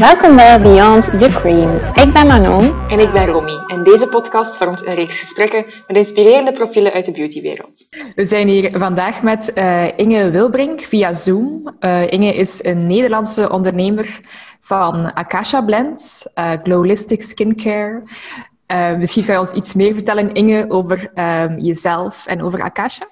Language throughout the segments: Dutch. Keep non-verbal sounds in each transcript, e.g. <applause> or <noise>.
Welkom bij Beyond the Cream. Ik ben Manon. En ik ben Romy. En deze podcast vormt een reeks gesprekken met inspirerende profielen uit de beautywereld. We zijn hier vandaag met uh, Inge Wilbrink via Zoom. Uh, Inge is een Nederlandse ondernemer van Akasha Blends, uh, Glowlistic Skincare. misschien kan je ons iets meer vertellen, Inge, over jezelf en over Akasha?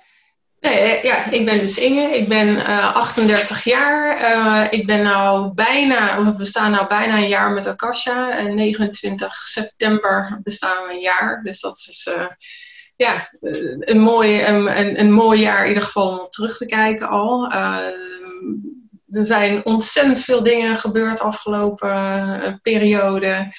Nee, ja, ik ben dus Inge. Ik ben uh, 38 jaar. Uh, ik ben nou bijna, we staan nou bijna een jaar met Akasha. En 29 september bestaan we een jaar. Dus dat is ja, een, mooi, een, een, mooi jaar in ieder geval om terug te kijken al. er zijn ontzettend veel dingen gebeurd afgelopen periode.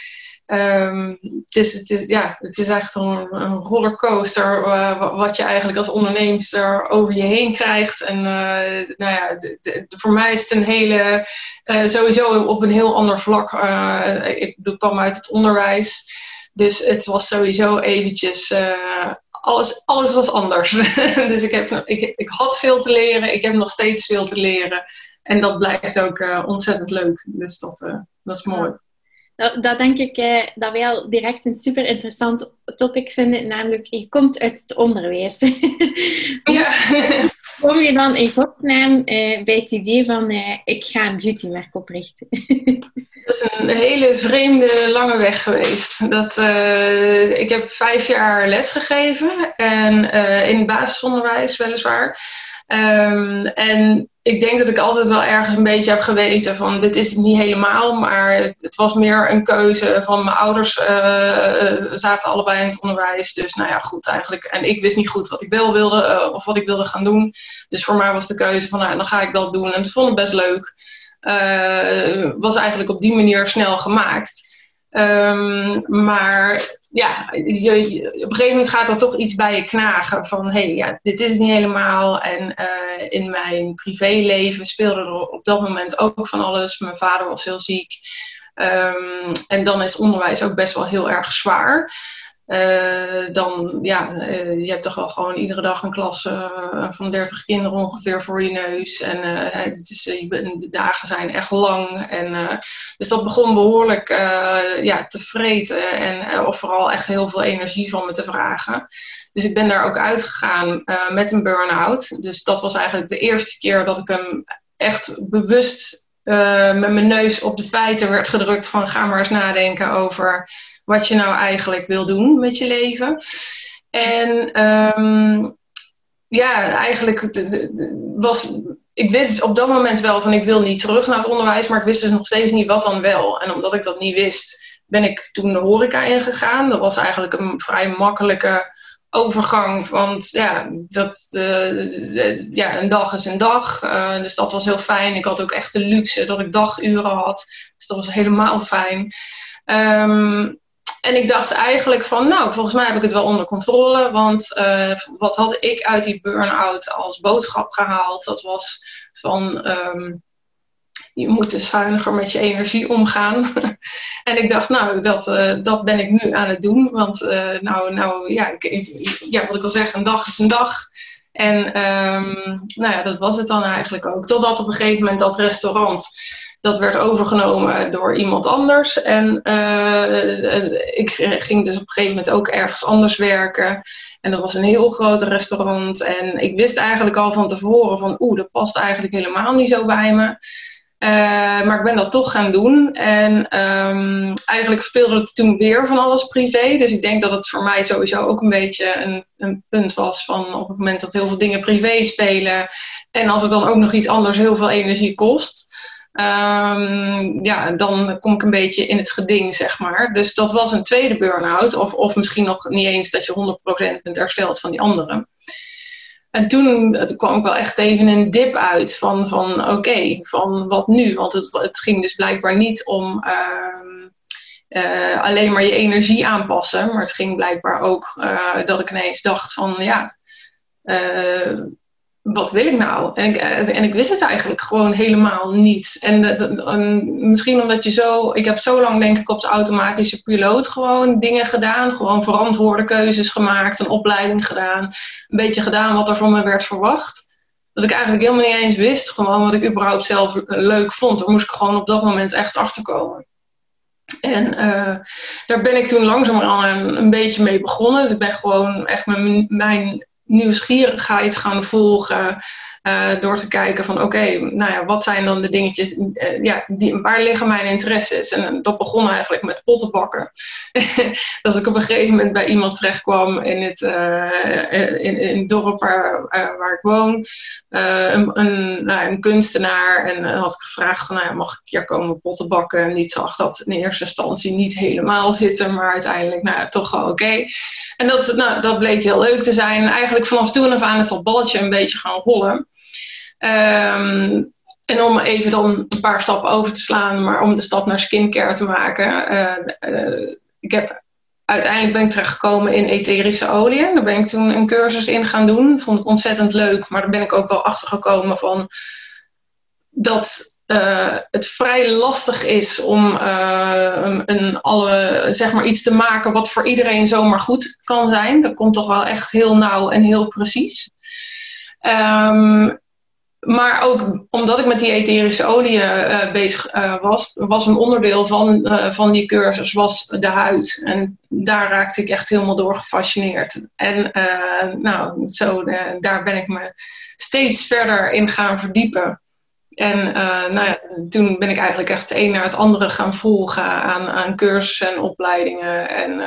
Um, het, is, het, is, ja, het is echt een, een rollercoaster uh, wat je eigenlijk als ondernemer over je heen krijgt. En uh, nou ja, de, de, voor mij is het een hele, uh, sowieso op een heel ander vlak. ik bedoel, kwam uit het onderwijs. Dus het was sowieso eventjes, alles, alles was anders. <laughs> dus ik, heb, ik, ik had veel te leren, ik heb nog steeds veel te leren. En dat blijft ook ontzettend leuk. Dus dat, dat is mooi. Dat, dat denk ik eh, dat wij al direct een super interessant topic vinden, namelijk je komt uit het onderwijs. <laughs> ja. Kom je dan in godsnaam eh, bij het idee van eh, ik ga een beautymerk oprichten? <laughs> dat is een hele vreemde lange weg geweest. Dat, uh, ik heb vijf jaar les gegeven en uh, in het basisonderwijs weliswaar. Um, en ik denk dat ik altijd wel ergens een beetje heb geweten van dit is het niet helemaal, maar het was meer een keuze van mijn ouders uh, zaten allebei in het onderwijs. Dus nou ja, goed eigenlijk. En ik wist niet goed wat ik wel wilde uh, of wat ik wilde gaan doen. Dus voor mij was de keuze van nou, dan ga ik dat doen. En het vond ik best leuk. Uh, was eigenlijk op die manier snel gemaakt. Um, maar ja, op een gegeven moment gaat er toch iets bij je knagen van hé, hey, ja, dit is het niet helemaal. En uh, in mijn privéleven speelde er op dat moment ook van alles. Mijn vader was heel ziek. Um, en dan is onderwijs ook best wel heel erg zwaar. Uh, dan, ja, uh, je hebt toch wel gewoon iedere dag een klas uh, van 30 kinderen ongeveer voor je neus. En het is, de dagen zijn echt lang. En, dus dat begon behoorlijk ja, te vreten en of vooral echt heel veel energie van me te vragen. Dus ik ben daar ook uitgegaan met een burn-out. Dus dat was eigenlijk de eerste keer dat ik hem echt bewust met mijn neus op de feiten werd gedrukt van ga maar eens nadenken over wat je nou eigenlijk wil doen met je leven. En um, ja, eigenlijk was. Ik wist op dat moment wel van ik wil niet terug naar het onderwijs, maar ik wist dus nog steeds niet wat dan wel. En omdat ik dat niet wist, ben ik toen de horeca ingegaan. Dat was eigenlijk een vrij makkelijke overgang. Want ja, dat, uh, ja, een dag is een dag. Uh, dus dat was heel fijn. Ik had ook echt de luxe dat ik daguren had. Dus dat was helemaal fijn. Um, en ik dacht eigenlijk van, nou, volgens mij heb ik het wel onder controle. Want uh, wat had ik uit die burn-out als boodschap gehaald? Dat was van, um, je moet dus zuiniger met je energie omgaan. <laughs> en ik dacht, nou, dat, uh, dat ben ik nu aan het doen. Want, uh, nou, nou ja, ik, ja, wat ik al zeg, een dag is een dag. En um, nou ja, dat was het dan eigenlijk ook. Totdat op een gegeven moment dat restaurant dat werd overgenomen door iemand anders. En uh, ik ging dus op een gegeven moment ook ergens anders werken. En dat was een heel groot restaurant. En ik wist eigenlijk al van tevoren van oeh, dat past eigenlijk helemaal niet zo bij me. Uh, maar ik ben dat toch gaan doen. En um, eigenlijk speelde het toen weer van alles privé. Dus ik denk dat het voor mij sowieso ook een beetje een, een punt was van op het moment dat heel veel dingen privé spelen. En als er dan ook nog iets anders heel veel energie kost. Um, ja, dan kom ik een beetje in het geding, zeg maar. Dus dat was een tweede burn-out. Of, of misschien nog niet eens dat je 100% bent hersteld van die andere. En toen, kwam ik wel echt even een dip uit van, van oké, van wat nu? Want het, het ging dus blijkbaar niet om um, uh, alleen maar je energie aanpassen. Maar het ging blijkbaar ook uh, dat ik ineens dacht van ja, uh, wat wil ik nou? En ik, eh, en ik wist het eigenlijk gewoon helemaal niet. En, misschien omdat je zo, ik heb zo lang denk ik op de automatische piloot gewoon dingen gedaan. Gewoon verantwoorde keuzes gemaakt, een opleiding gedaan. Een beetje gedaan wat er van me werd verwacht. dat ik eigenlijk helemaal niet eens wist gewoon wat ik überhaupt zelf leuk vond. Daar moest ik gewoon op dat moment echt achter komen. En daar ben ik toen langzamerhand een, een beetje mee begonnen. Dus ik ben gewoon echt mijn, mijn nieuwsgierigheid gaan volgen. Uh, door te kijken van oké, nou ja, wat zijn dan de dingetjes, uh, ja, die, waar liggen mijn interesses? En dat begon eigenlijk met pottenbakken. <laughs> dat ik op een gegeven moment bij iemand terecht kwam in het, in, in het dorp waar, waar ik woon. een, een, nou, een, kunstenaar. En had ik gevraagd van, nou ja, mag ik hier komen pottenbakken? En die zag dat in eerste instantie niet helemaal zitten, maar uiteindelijk nou, toch wel oké. En dat, nou, dat bleek heel leuk te zijn. En eigenlijk vanaf toen af aan is dat balletje een beetje gaan rollen. Um, en om even dan een paar stappen over te slaan, maar om de stap naar skincare te maken. Uh, uh, ik heb, uiteindelijk ben ik terechtgekomen in etherische oliën. Daar ben ik toen een cursus in gaan doen. Vond ik ontzettend leuk, maar daar ben ik ook wel achter gekomen van dat uh, het vrij lastig is om een, een, alle, zeg maar iets te maken wat voor iedereen zomaar goed kan zijn. Dat komt toch wel echt heel nauw en heel precies. Um, maar ook omdat ik met die etherische olie uh, bezig uh, was, was een onderdeel van, uh, van die cursus was de huid. En daar raakte ik echt helemaal door gefascineerd. En nou, zo, daar ben ik me steeds verder in gaan verdiepen. En nou ja, toen ben ik eigenlijk echt het een naar het andere gaan volgen aan, aan cursussen en opleidingen. En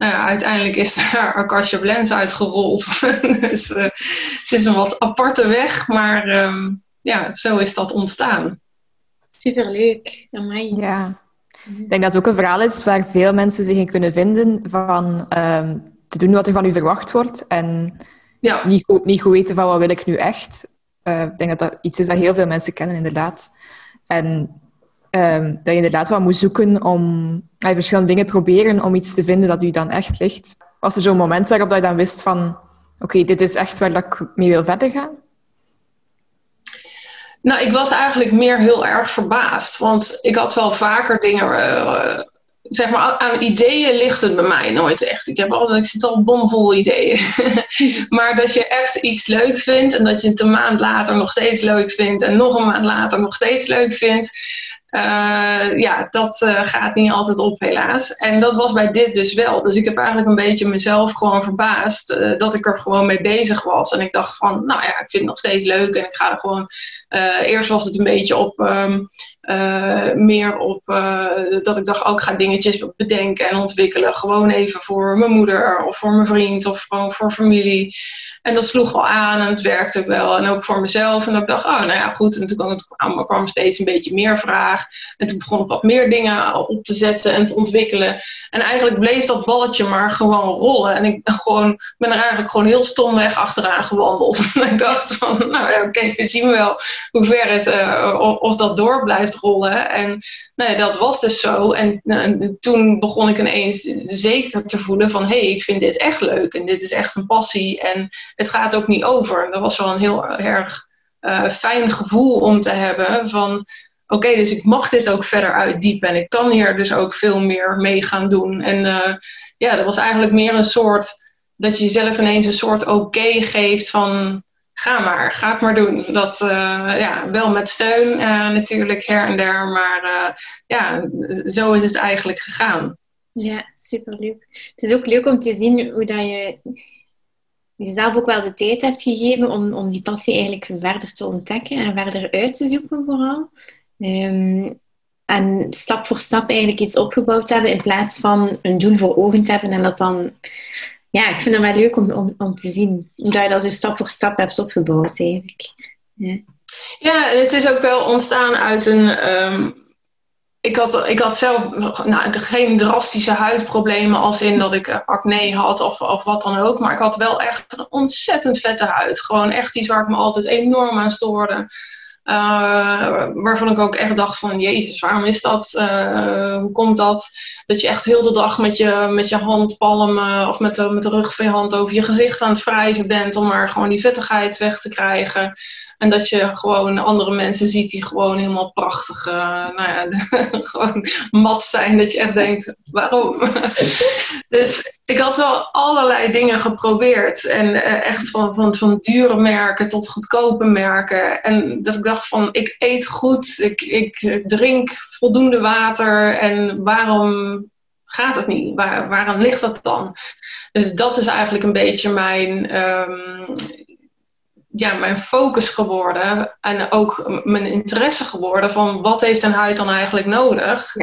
nou ja, uiteindelijk is daar Acacia Blends uitgerold. <laughs> dus uh, het is een wat aparte weg, maar um, ja, zo is dat ontstaan. Superleuk, amai. Ja. Ik denk dat het ook een verhaal is waar veel mensen zich in kunnen vinden van um, te doen wat er van u verwacht wordt en ja. niet, goed, niet goed weten van wat wil ik nu echt. Uh, ik denk dat dat iets is dat heel veel mensen kennen, inderdaad. En um, dat je inderdaad wat moet zoeken om uh, verschillende dingen proberen om iets te vinden dat u dan echt ligt. Was er zo'n moment waarop dat je dan wist van oké, dit is echt waar ik mee wil verder gaan? Nou, ik was eigenlijk meer heel erg verbaasd. Want ik had wel vaker dingen. Uh, zeg maar, aan ideeën ligt het bij mij nooit echt. Ik, heb altijd, ik zit al bomvol ideeën. <laughs> maar dat je echt iets leuk vindt en dat je het een maand later nog steeds leuk vindt en nog een maand later nog steeds leuk vindt. Uh, ja, dat uh, gaat niet altijd op, helaas. En dat was bij dit dus wel. Dus ik heb eigenlijk een beetje mezelf gewoon verbaasd uh, dat ik er gewoon mee bezig was. En ik dacht van, nou ja, ik vind het nog steeds leuk en ik ga er gewoon. Eerst was het een beetje op um, meer op dat ik dacht, ook oh, ga dingetjes bedenken en ontwikkelen. Gewoon even voor mijn moeder of voor mijn vriend of gewoon voor familie. En dat sloeg wel aan en het werkte ook wel. En ook voor mezelf. En ik dacht, oh, nou ja, goed. En toen kwam, kwam steeds een beetje meer vraag. En toen begon ik wat meer dingen op te zetten en te ontwikkelen. En eigenlijk bleef dat balletje maar gewoon rollen. En ik ben, gewoon, ben er eigenlijk gewoon heel stomweg achteraan gewandeld. <laughs> en ik dacht van, nou oké, we zien wel hoe ver het, uh, of dat door blijft rollen. En nou dat was dus zo. En uh, toen begon ik ineens zeker te voelen van, hé, hey, ik vind dit echt leuk. En dit is echt een passie. En het gaat ook niet over. Dat was wel een heel erg uh, fijn gevoel om te hebben van oké, dus ik mag dit ook verder uitdiepen en ik kan hier dus ook veel meer mee gaan doen. En ja, dat was eigenlijk meer een soort, dat je jezelf ineens een soort oké geeft van ga maar, ga het maar doen. Dat, uh, ja, wel met steun uh, natuurlijk her en der, maar ja, zo is het eigenlijk gegaan. Ja, superleuk. Het is ook leuk om te zien hoe dat je jezelf ook wel de tijd hebt gegeven om, om die passie eigenlijk verder te ontdekken en verder uit te zoeken vooral. Um, en stap voor stap eigenlijk iets opgebouwd hebben in plaats van een doel voor ogen te hebben en dat dan... Ja, ik vind het wel leuk om, om, om te zien hoe je dat zo stap voor stap hebt opgebouwd eigenlijk. Ja. Ja, het is ook wel ontstaan uit een, um, ik had, ik had zelf nou, geen drastische huidproblemen als in dat ik eh, acne had of, of wat dan ook. Maar ik had wel echt een ontzettend vette huid. Gewoon echt iets waar ik me altijd enorm aan stoorde. Uh, waarvan ik ook echt dacht van, jezus, waarom is dat? Uh, hoe komt dat? Dat je echt heel de dag met je, met je handpalmen of met de, met de rug van je hand over je gezicht aan het wrijven bent om maar gewoon die vettigheid weg te krijgen. En dat je gewoon andere mensen ziet die gewoon helemaal prachtig, uh, nou ja, <laughs> gewoon mat zijn. Dat je echt denkt, waarom? <laughs> dus ik had wel allerlei dingen geprobeerd. En uh, echt van, van, van dure merken tot goedkope merken. En dat ik dacht van, ik eet goed, ik, ik drink voldoende water. En waarom gaat het niet? Waar, waarom ligt dat dan? Dus dat is eigenlijk een beetje mijn, um, ja, mijn focus geworden. En ook mijn interesse geworden van wat heeft een huid dan eigenlijk nodig?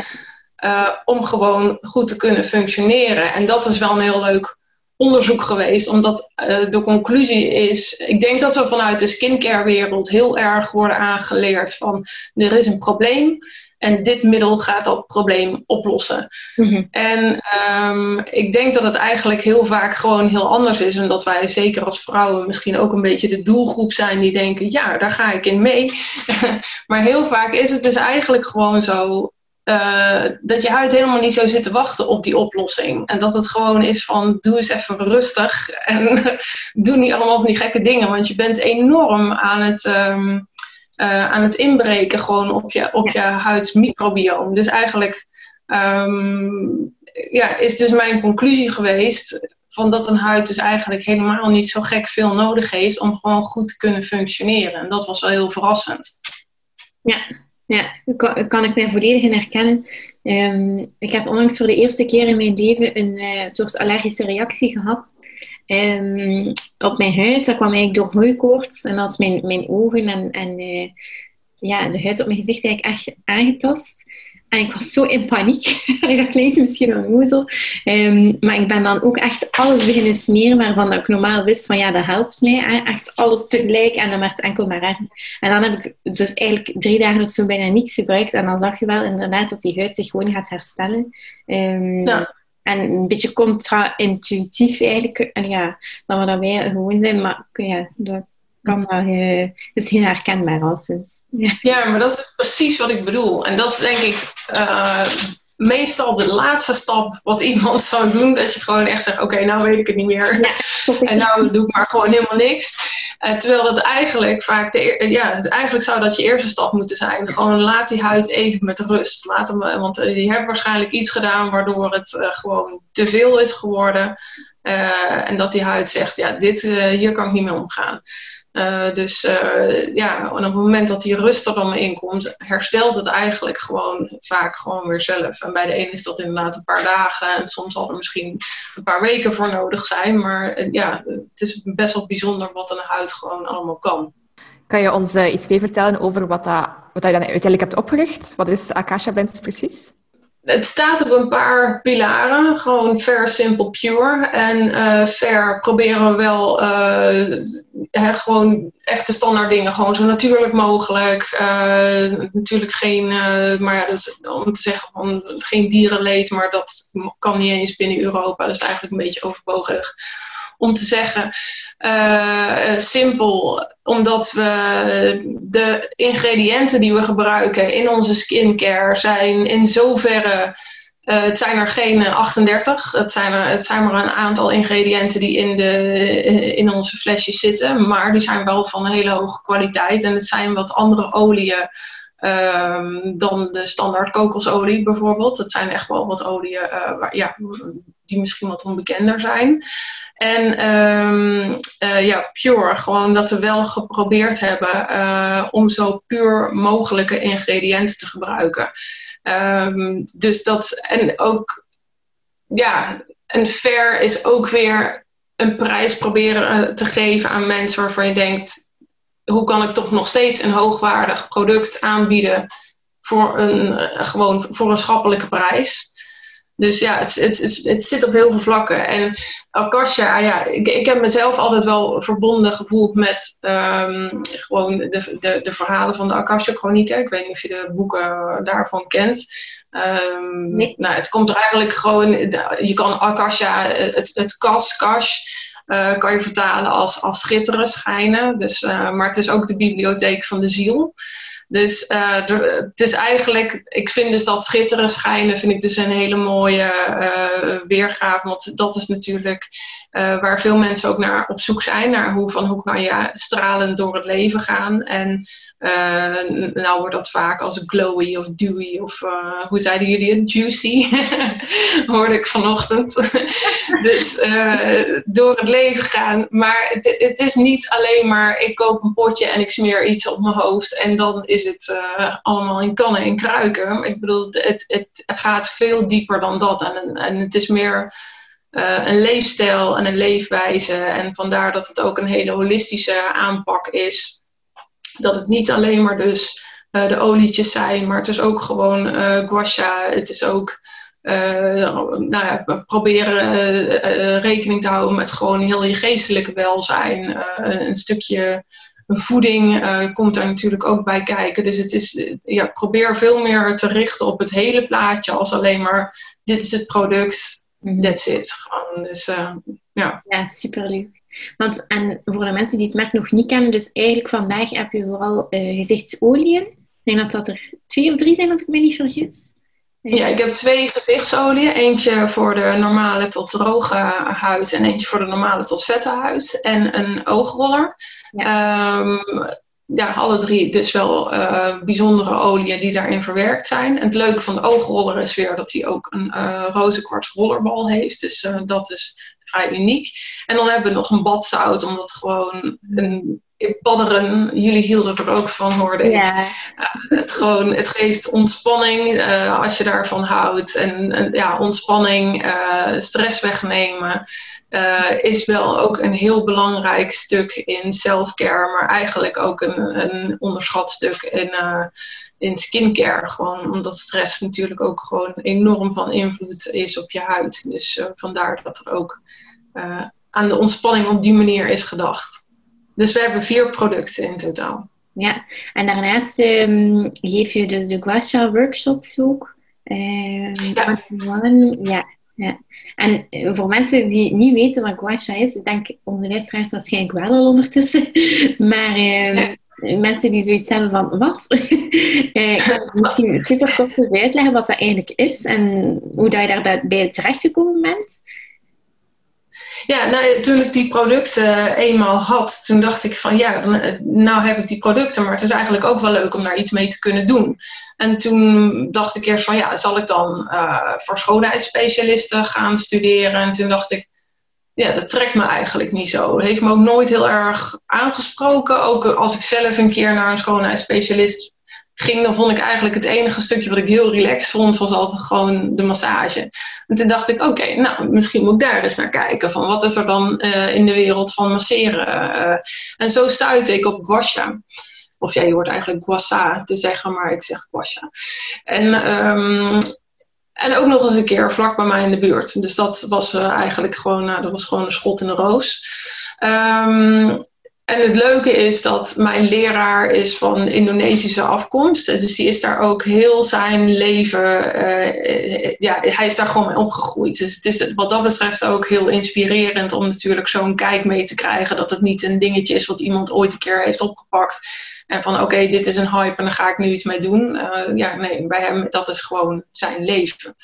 Uh, om gewoon goed te kunnen functioneren. En dat is wel een heel leuk onderzoek geweest, omdat uh, de conclusie is, ik denk dat we vanuit de skincare wereld heel erg worden aangeleerd van er is een probleem en dit middel gaat dat probleem oplossen. Mhm. En um, ik denk dat het eigenlijk heel vaak gewoon heel anders is. En dat wij zeker als vrouwen misschien ook een beetje de doelgroep zijn die denken, ja, daar ga ik in mee. <laughs> maar heel vaak is het dus eigenlijk gewoon zo. Uh, dat je huid helemaal niet zo zit te wachten op die oplossing. En dat het gewoon is van doe eens even rustig en <laughs> doe niet allemaal van die gekke dingen. Want je bent enorm aan het, um, uh, aan het inbreken gewoon op je, op je huidsmicrobioom. Dus eigenlijk um, ja, is dus mijn conclusie geweest van dat een huid dus eigenlijk helemaal niet zo gek veel nodig heeft om gewoon goed te kunnen functioneren. En dat was wel heel verrassend. Ja, ja kan, kan ik mij volledig in herkennen. Um, ik heb onlangs voor de eerste keer in mijn leven een uh, soort allergische reactie gehad. Um, op mijn huid. Dat kwam eigenlijk door hooikoorts. En dat mijn, mijn ogen en, en uh, ja, de huid op mijn gezicht eigenlijk echt aangetast. En ik was zo in paniek. <laughs> dat klinkt misschien een moezel. Um, maar ik ben dan ook echt alles beginnen smeren waarvan ik normaal wist van ja, dat helpt mij. Echt alles tegelijk en dan werd het enkel maar erg. En dan heb ik dus eigenlijk drie dagen of zo bijna niets gebruikt. En dan zag je wel inderdaad dat die huid zich gewoon gaat herstellen. Um, ja. En een beetje contra-intuïtief eigenlijk. En ja, dan we dat wij gewoon zijn. Maar ja, dat kan wel uh, is heel herkenbaar als Ja. ja, maar dat is precies wat ik bedoel. En dat is denk ik uh, meestal de laatste stap wat iemand zou doen. Dat je gewoon echt zegt, oké, nou weet ik het niet meer. Ja. <laughs> en nou doe ik maar gewoon helemaal niks. Uh, terwijl dat eigenlijk vaak, de, ja, eigenlijk zou dat je eerste stap moeten zijn. Gewoon laat die huid even met rust. Laat hem, want uh, die hebben waarschijnlijk iets gedaan waardoor het uh, gewoon te veel is geworden. en dat die huid zegt, ja, dit, hier kan ik niet mee omgaan. Uh, dus uh, ja, op het moment dat die rust er dan in komt, herstelt het eigenlijk gewoon vaak gewoon weer zelf. En bij de ene is dat inderdaad een paar dagen en soms zal er misschien een paar weken voor nodig zijn. Maar uh, ja, het is best wel bijzonder wat een huid gewoon allemaal kan. Kan je ons iets meer vertellen over wat, dat, wat je dan uiteindelijk hebt opgericht? Wat is Akasha Blends precies? Het staat op een paar pilaren. Gewoon fair, simple, pure. En uh, fair proberen we wel uh, gewoon echte standaard dingen. Gewoon zo natuurlijk mogelijk. Uh, natuurlijk geen, maar ja, om te zeggen van geen dierenleed. Maar dat kan niet eens binnen Europa. Dat is eigenlijk een beetje overbodig om te zeggen. Uh, simpel, omdat we de ingrediënten die we gebruiken in onze skincare zijn in zoverre. Uh, het zijn er geen 38. Het zijn, er, het zijn maar een aantal ingrediënten die in, de, in onze flesjes zitten. Maar die zijn wel van hele hoge kwaliteit. En het zijn wat andere oliën um, dan de standaard kokosolie bijvoorbeeld. Het zijn echt wel wat oliën waar, ja, die misschien wat onbekender zijn. En um, uh, ja, pure, gewoon dat we wel geprobeerd hebben uh, om zo puur mogelijke ingrediënten te gebruiken. Um, dus dat, en ook, ja, en fair is ook weer een prijs proberen te geven aan mensen waarvan je denkt, hoe kan ik toch nog steeds een hoogwaardig product aanbieden voor een, gewoon voor een schappelijke prijs. Dus ja, het, het, het, zit op heel veel vlakken. En Akasha, ja, ik, ik heb mezelf altijd wel verbonden gevoeld met um, gewoon de, de, de verhalen van de Akasha-chronieken. Ik weet niet of je de boeken daarvan kent. Um, nee. nou, het komt er eigenlijk gewoon, je kan Akasha, het, het kas, kash, uh, kan je vertalen als, als schitteren, schijnen. Dus, uh, maar het is ook de bibliotheek van de ziel. Dus uh, het is eigenlijk, ik vind dus dat schitteren schijnen, vind ik dus een hele mooie uh, weergave. Want dat is natuurlijk uh, waar veel mensen ook naar op zoek zijn. Naar hoe, van hoe kan je stralend door het leven gaan. En nou wordt dat vaak als glowy of dewy of hoe zeiden jullie het? Juicy, <laughs> hoorde ik vanochtend. <laughs> dus door het leven gaan. Maar het, het is niet alleen maar ik koop een potje en ik smeer iets op mijn hoofd en dan is het uh, allemaal in kannen en kruiken. Ik bedoel, het, het gaat veel dieper dan dat. En, en het is meer uh, een leefstijl en een leefwijze. En vandaar dat het ook een hele holistische aanpak is. Dat het niet alleen maar dus uh, de olietjes zijn, maar het is ook gewoon gua sha. Het is ook nou ja, proberen rekening te houden met gewoon heel je geestelijke welzijn. een stukje voeding uh, komt daar natuurlijk ook bij kijken. Dus het is, ja, probeer veel meer te richten op het hele plaatje als alleen maar dit is het product. That's it. Gewoon, dus, uh, ja. ja, superleuk. Want en voor de mensen die het merk nog niet kennen, dus eigenlijk vandaag heb je vooral uh, gezichtsolieën. Ik denk dat dat er twee of drie zijn, als ik me niet vergis. Ja, ik heb twee gezichtsolieën. Eentje voor de normale tot droge huid en eentje voor de normale tot vette huid. En een oogroller. Ja. Um, ja, alle drie dus wel uh, bijzondere oliën die daarin verwerkt zijn. En het leuke van de oogroller is weer dat hij ook een uh, rozenkwarts rollerbal heeft. Dus uh, dat is vrij uniek. En dan hebben we nog een badzout, omdat gewoon een padderen, jullie hielden er ook van, hoorde. Ja. het, gewoon, het geeft ontspanning als je daarvan houdt. En, en ja, ontspanning, stress wegnemen uh, is wel ook een heel belangrijk stuk in self-care, maar eigenlijk ook een, een onderschat stuk in, in skincare. Gewoon omdat stress natuurlijk ook gewoon enorm van invloed is op je huid. Dus vandaar dat er ook aan de ontspanning op die manier is gedacht. Dus we hebben vier producten in totaal. Ja, en daarnaast um, geef je dus de Guasha workshops ook. Ja. ja. Ja. En eh, voor mensen die niet weten wat Guasha is, ik denk onze luisteraars waarschijnlijk wel al ondertussen, <laughs> maar uh, mensen die zoiets hebben van wat? <laughs> uh, misschien super kort eens uitleggen wat dat eigenlijk is en hoe dat je daarbij terechtgekomen bent. Ja, nou, toen ik die producten eenmaal had, toen dacht ik van ja, eh, nou heb ik die producten, maar het is eigenlijk ook wel leuk om daar iets mee te kunnen doen. En toen dacht ik eerst van ja, zal ik dan uh, voor schoonheidsspecialisten gaan studeren? En toen dacht ik, ja, dat trekt me eigenlijk niet zo. Het heeft me ook nooit heel erg aangesproken. Ook als ik zelf een keer naar een schoonheidsspecialist ging, dan vond ik eigenlijk het enige stukje wat ik heel relaxed vond, was altijd gewoon de massage. En toen dacht ik, oké, nou, misschien moet ik daar eens naar kijken. Van wat is er dan uh, in de wereld van masseren? Uh, en zo stuitte ik op guasha. Of ja, je hoort eigenlijk guassa te zeggen, maar ik zeg guasha. En, um, en ook nog eens een keer vlak bij mij in de buurt. Dus dat was uh, eigenlijk gewoon, nou, dat was gewoon een schot in de roos. Um, en het leuke is dat mijn leraar is van Indonesische afkomst. Dus die is daar ook heel zijn leven, uh, ja, hij is daar gewoon mee opgegroeid. Dus het is wat dat betreft ook heel inspirerend om natuurlijk zo'n kijk mee te krijgen. Dat het niet een dingetje is wat iemand ooit een keer heeft opgepakt. En van oké, dit is een hype en daar ga ik nu iets mee doen. Uh, ja, nee, bij hem, dat is gewoon zijn leven.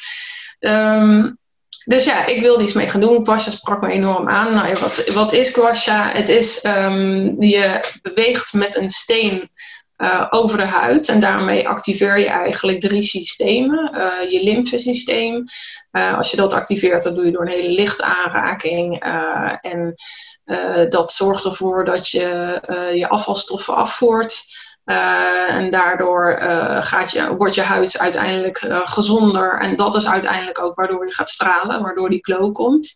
Um, dus ja, ik wilde iets mee gaan doen. Guasha sprak me enorm aan. Nou, wat, wat is Guasha? Het is, um, je beweegt met een steen uh, over de huid. En daarmee activeer je eigenlijk drie systemen. Uh, je lymfesysteem. Uh, als je dat activeert, dan doe je door een hele lichte aanraking. en dat zorgt ervoor dat je je afvalstoffen afvoert. Uh, en daardoor uh, gaat je, wordt je huid uiteindelijk uh, gezonder. En dat is uiteindelijk ook waardoor je gaat stralen, waardoor die glow komt.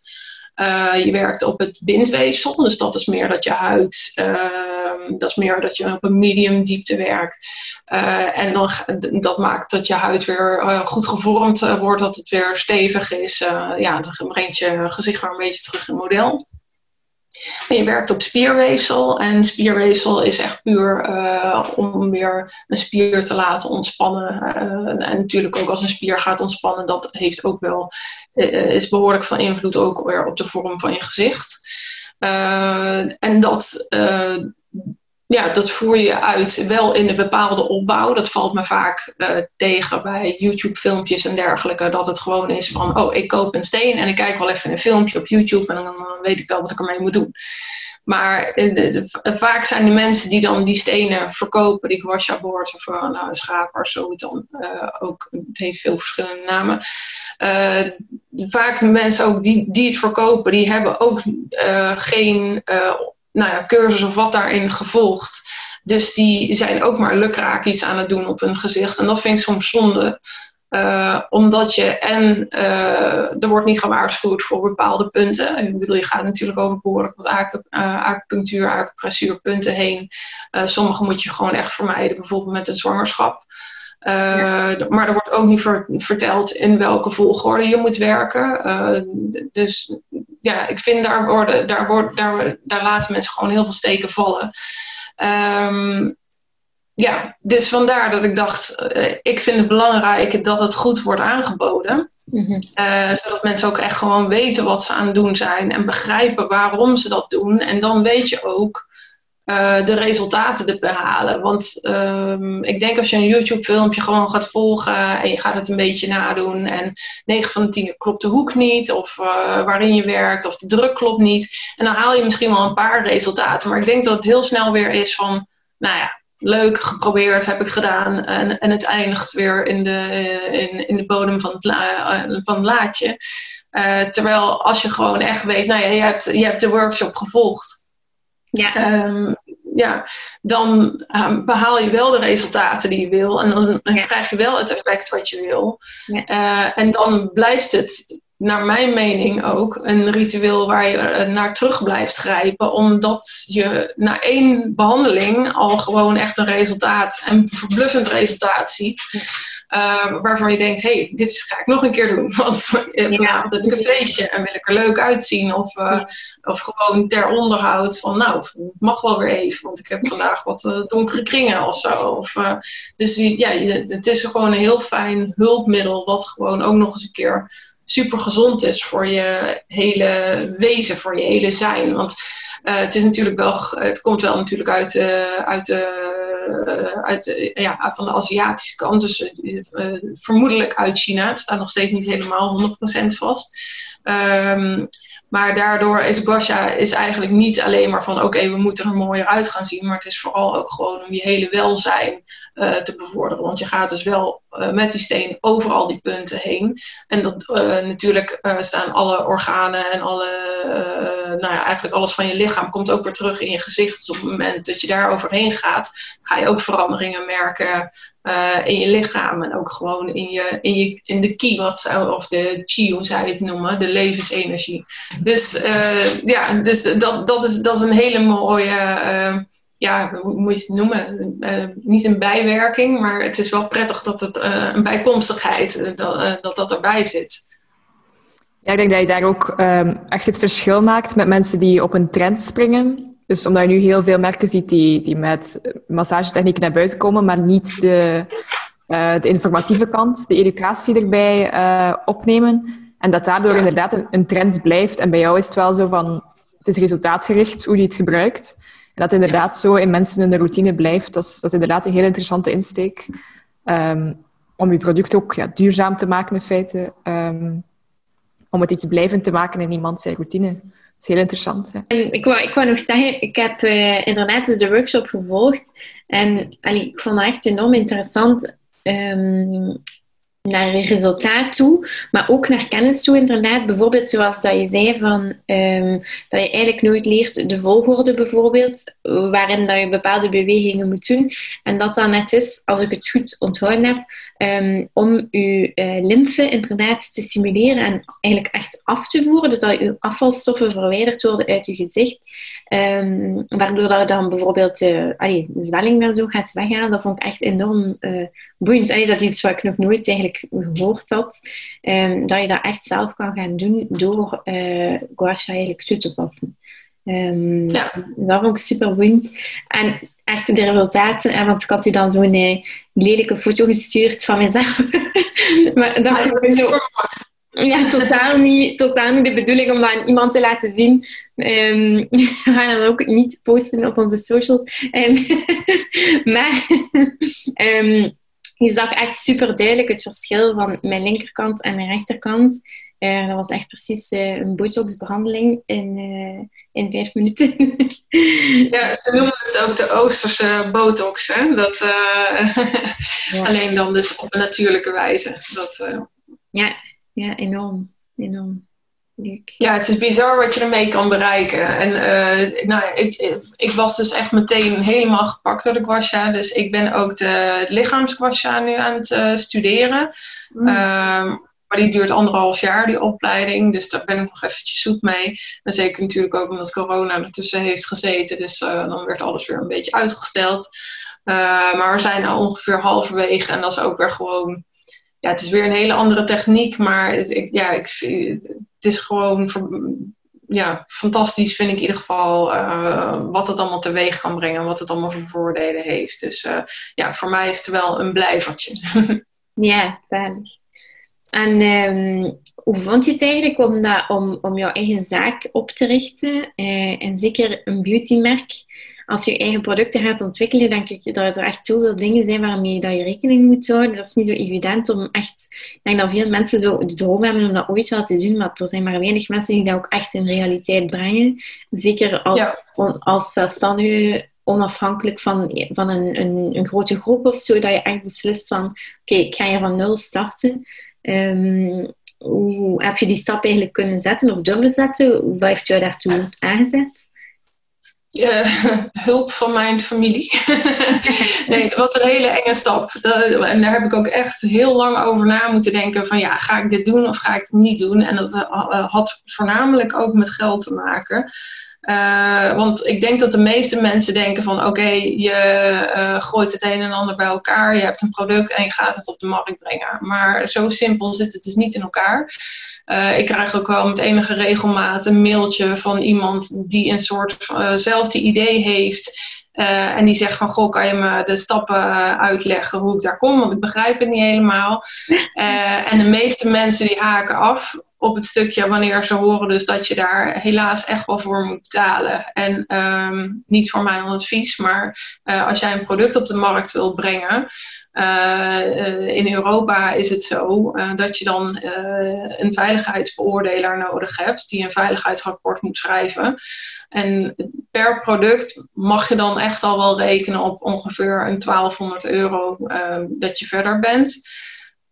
je werkt op het bindweefsel, dus dat is meer dat je huid, ehm, dat is meer dat je op een medium diepte werkt. en dan, dat maakt dat je huid weer goed gevormd wordt, dat het weer stevig is. ja, dan brengt je gezicht weer een beetje terug in model. Je werkt op spierweefsel. En spierweefsel is echt puur uh, om weer een spier te laten ontspannen. Uh, en natuurlijk ook als een spier gaat ontspannen, dat heeft ook wel, uh, is behoorlijk van invloed ook weer op de vorm van je gezicht. en dat ja, dat voer je uit wel in een bepaalde opbouw. Dat valt me vaak uh, tegen bij YouTube-filmpjes en dergelijke. Dat het gewoon is van, oh, ik koop een steen en ik kijk wel even een filmpje op YouTube en dan weet ik wel wat ik ermee moet doen. Maar eh, vaak zijn de mensen die dan die stenen verkopen, die guasha boards of uh, nou, schapers, zo het dan uh, ook. Het heeft veel verschillende namen. vaak de mensen ook die, die het verkopen, die hebben ook geen nou ja, cursus of wat daarin gevolgd. Dus die zijn ook maar lukraak iets aan het doen op hun gezicht. En dat vind ik soms zonde. Uh, omdat je en uh, er wordt niet gewaarschuwd voor bepaalde punten. Ik bedoel, je gaat natuurlijk over behoorlijk wat uh, acupunctuur, acupressuurpunten heen. sommige moet je gewoon echt vermijden, bijvoorbeeld met een zwangerschap. Maar er wordt ook niet verteld in welke volgorde je moet werken. dus ja, ik vind daar, worden, daar, wordt, daar, daar laten mensen gewoon heel veel steken vallen. Um, ja, dus vandaar dat ik dacht, uh, ik vind het belangrijk dat het goed wordt aangeboden. Mm zodat mensen ook echt gewoon weten wat ze aan het doen zijn en begrijpen waarom ze dat doen. En dan weet je ook uh, de resultaten te behalen. Want um, ik denk als je een YouTube-filmpje gewoon gaat volgen en je gaat het een beetje nadoen en 9 van de 10 klopt de hoek niet, of uh, waarin je werkt, of de druk klopt niet. En dan haal je misschien wel een paar resultaten. Maar ik denk dat het heel snel weer is van, nou ja, leuk, geprobeerd, heb ik gedaan. En, en het eindigt weer in de, in, in de bodem van het, la, van het laadje. Uh, terwijl als je gewoon echt weet, nou ja, je hebt, je hebt de workshop gevolgd. Ja. Um, ja, dan um, behaal je wel de resultaten die je wil. En dan, dan krijg je wel het effect wat je wil. Ja. Uh, en dan blijft het naar mijn mening ook een ritueel waar je eh, naar terug blijft grijpen. Omdat je na één behandeling al gewoon echt een resultaat, een verbluffend resultaat ziet. Uh, waarvan je denkt, hé, hey, dit ga ik nog een keer doen. <laughs> Want vanavond ja. heb ik een feestje en wil ik er leuk uitzien. Of, uh, of gewoon ter onderhoud van, nou, het mag wel weer even. Want ik heb vandaag wat uh, donkere kringen of zo. Of, dus ja, het is gewoon een heel fijn hulpmiddel. Wat gewoon ook nog eens een keer super gezond is voor je hele wezen, voor je hele zijn. Want het is natuurlijk wel, het komt wel natuurlijk uit, uit, uh, uit ja, van de Aziatische kant, dus vermoedelijk uit China. Het staat nog steeds niet helemaal 100% vast. Um, maar daardoor is Gosha is eigenlijk niet alleen maar van oké, we moeten er mooier uit gaan zien. Maar het is vooral ook gewoon om je hele welzijn te bevorderen. Want je gaat dus wel met die steen over al die punten heen. En dat natuurlijk staan alle organen en alle, nou ja, eigenlijk alles van je lichaam komt ook weer terug in je gezicht. Dus op het moment dat je daar overheen gaat, ga je ook veranderingen merken uh, in je lichaam en ook gewoon in, je, in, je, in de ki, wat zou, of de chi, hoe zou je het noemen, de levensenergie. Dus uh, ja, dus dat, dat, is, dat is een hele mooie, ja, hoe moet je het noemen? niet een bijwerking, maar het is wel prettig dat het een bijkomstigheid, dat dat erbij zit. Ik denk dat je daar ook um, echt het verschil maakt met mensen die op een trend springen. Dus omdat je nu heel veel merken ziet die, die met massagetechnieken naar buiten komen, maar niet de, uh, de informatieve kant, de educatie erbij uh, opnemen. En dat daardoor inderdaad een, een, trend blijft. En bij jou is het wel zo van, het is resultaatgericht hoe je het gebruikt. En dat inderdaad zo in mensen de routine blijft. Dat is, dat is inderdaad een heel interessante insteek. Um, om je product ook ja, duurzaam te maken in feite. Um, om het iets blijvend te maken in iemand zijn routine is heel interessant. En ik, wou, ik wou nog zeggen, ik heb uh, inderdaad dus de workshop gevolgd. En ik vond het echt enorm interessant. Um, naar resultaat toe, maar ook naar kennis toe inderdaad. Bijvoorbeeld zoals dat je zei van um, dat je eigenlijk nooit leert de volgorde bijvoorbeeld, waarin dat je bepaalde bewegingen moet doen. En dat dan net is, als ik het goed onthouden heb, um, om je uh, lymfe inderdaad te stimuleren en eigenlijk echt af te voeren, dus dat je afvalstoffen verwijderd worden uit je gezicht. Um, waardoor dat dan bijvoorbeeld uh, allee, de zwelling dan zo gaat weghalen. Dat vond ik echt enorm uh, boeiend. Allee, dat is iets wat ik nog nooit eigenlijk gehoord had. Um, dat je dat echt zelf kan gaan doen door uh, gua eigenlijk toe te passen. Um, ja. Dat vond ik super boeiend. En echt de resultaten, want ik had u dan zo'n lelijke foto gestuurd van mezelf. <laughs> maar dat, ja, is zo Ja, totaal niet, totaal niet de bedoeling om dat aan iemand te laten zien. Um, <laughs> we gaan dat ook niet posten op onze socials. Um, <laughs> maar um, je zag echt super duidelijk het verschil van mijn linkerkant en mijn rechterkant. Uh, dat was echt precies uh, een botoxbehandeling in, uh, in vijf minuten. <laughs> ja, ze noemen het ook de Oosterse botox. Hè? Dat, <laughs> ja. Alleen dan dus op een natuurlijke wijze. Dat, ja, ja, enorm. enorm. Leuk. Ja, het is bizar wat je ermee kan bereiken. En nou, ik, ik was dus echt meteen helemaal gepakt door de guasha. Dus ik ben ook de lichaamsguasha nu aan het studeren. Mm. Maar die duurt anderhalf jaar, die opleiding. Dus daar ben ik nog eventjes zoet mee. En zeker natuurlijk ook omdat corona ertussen heeft gezeten. Dus uh, dan werd alles weer een beetje uitgesteld. maar we zijn al ongeveer halverwege. En dat is ook weer gewoon ja, het is weer een hele andere techniek, maar het, ik, ja, ik, het is gewoon ja, fantastisch, vind ik in ieder geval, uh, wat het allemaal teweeg kan brengen, wat het allemaal voor voordelen heeft. Dus ja, voor mij is het wel een blijvertje. <laughs> ja, duidelijk. En um, hoe vond je het eigenlijk om, dat, om, om jouw eigen zaak op te richten? Uh, en zeker een beautymerk als je eigen producten gaat ontwikkelen, denk ik dat er echt zoveel dingen zijn waarmee dat je rekening moet houden. Dat is niet zo evident om echt... Ik denk dat veel mensen de droom hebben om dat ooit wel te doen, maar er zijn maar weinig mensen die dat ook echt in realiteit brengen. Zeker als, als zelfstandige onafhankelijk van, van een, een, een, grote groep of zo, dat je echt beslist van, oké, ik ga hier van nul starten. Ehm, hoe heb je die stap eigenlijk kunnen zetten of durven zetten? Wat heeft jou daartoe aangezet? Uh, <laughs> hulp van mijn familie. <laughs> nee, dat was een hele enge stap. En daar heb ik ook echt heel lang over na moeten denken van ja, ga ik dit doen of ga ik het niet doen? En dat uh, had voornamelijk ook met geld te maken. Uh, want ik denk dat de meeste mensen denken van oké, je uh, gooit het een en ander bij elkaar, je hebt een product en je gaat het op de markt brengen. Maar zo simpel zit het dus niet in elkaar. Uh, ik krijg ook wel met enige regelmaat een mailtje van iemand die een soort zelfde idee heeft. en die zegt van, goh, kan je me de stappen uitleggen hoe ik daar kom? Want ik begrijp het niet helemaal. <laughs> en de meeste mensen die haken af op het stukje wanneer ze horen dus dat je daar helaas echt wel voor moet betalen. En ehm, niet voor mijn advies, maar uh, als jij een product op de markt wilt brengen, uh, in Europa is het zo dat je dan een veiligheidsbeoordelaar nodig hebt die een veiligheidsrapport moet schrijven. En per product mag je dan echt al wel rekenen op ongeveer een 1200 euro dat je verder bent.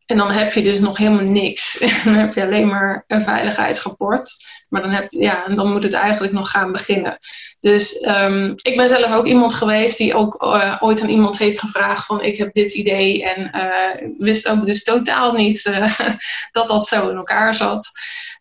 En dan heb je dus nog helemaal niks. <laughs> dan heb je alleen maar een veiligheidsrapport. Maar dan, heb, ja, dan moet het eigenlijk nog gaan beginnen. Dus um, ik ben zelf ook iemand geweest die ook uh, ooit aan iemand heeft gevraagd van ik heb dit idee. En uh, wist ook dus totaal niet uh, <laughs> dat dat zo in elkaar zat.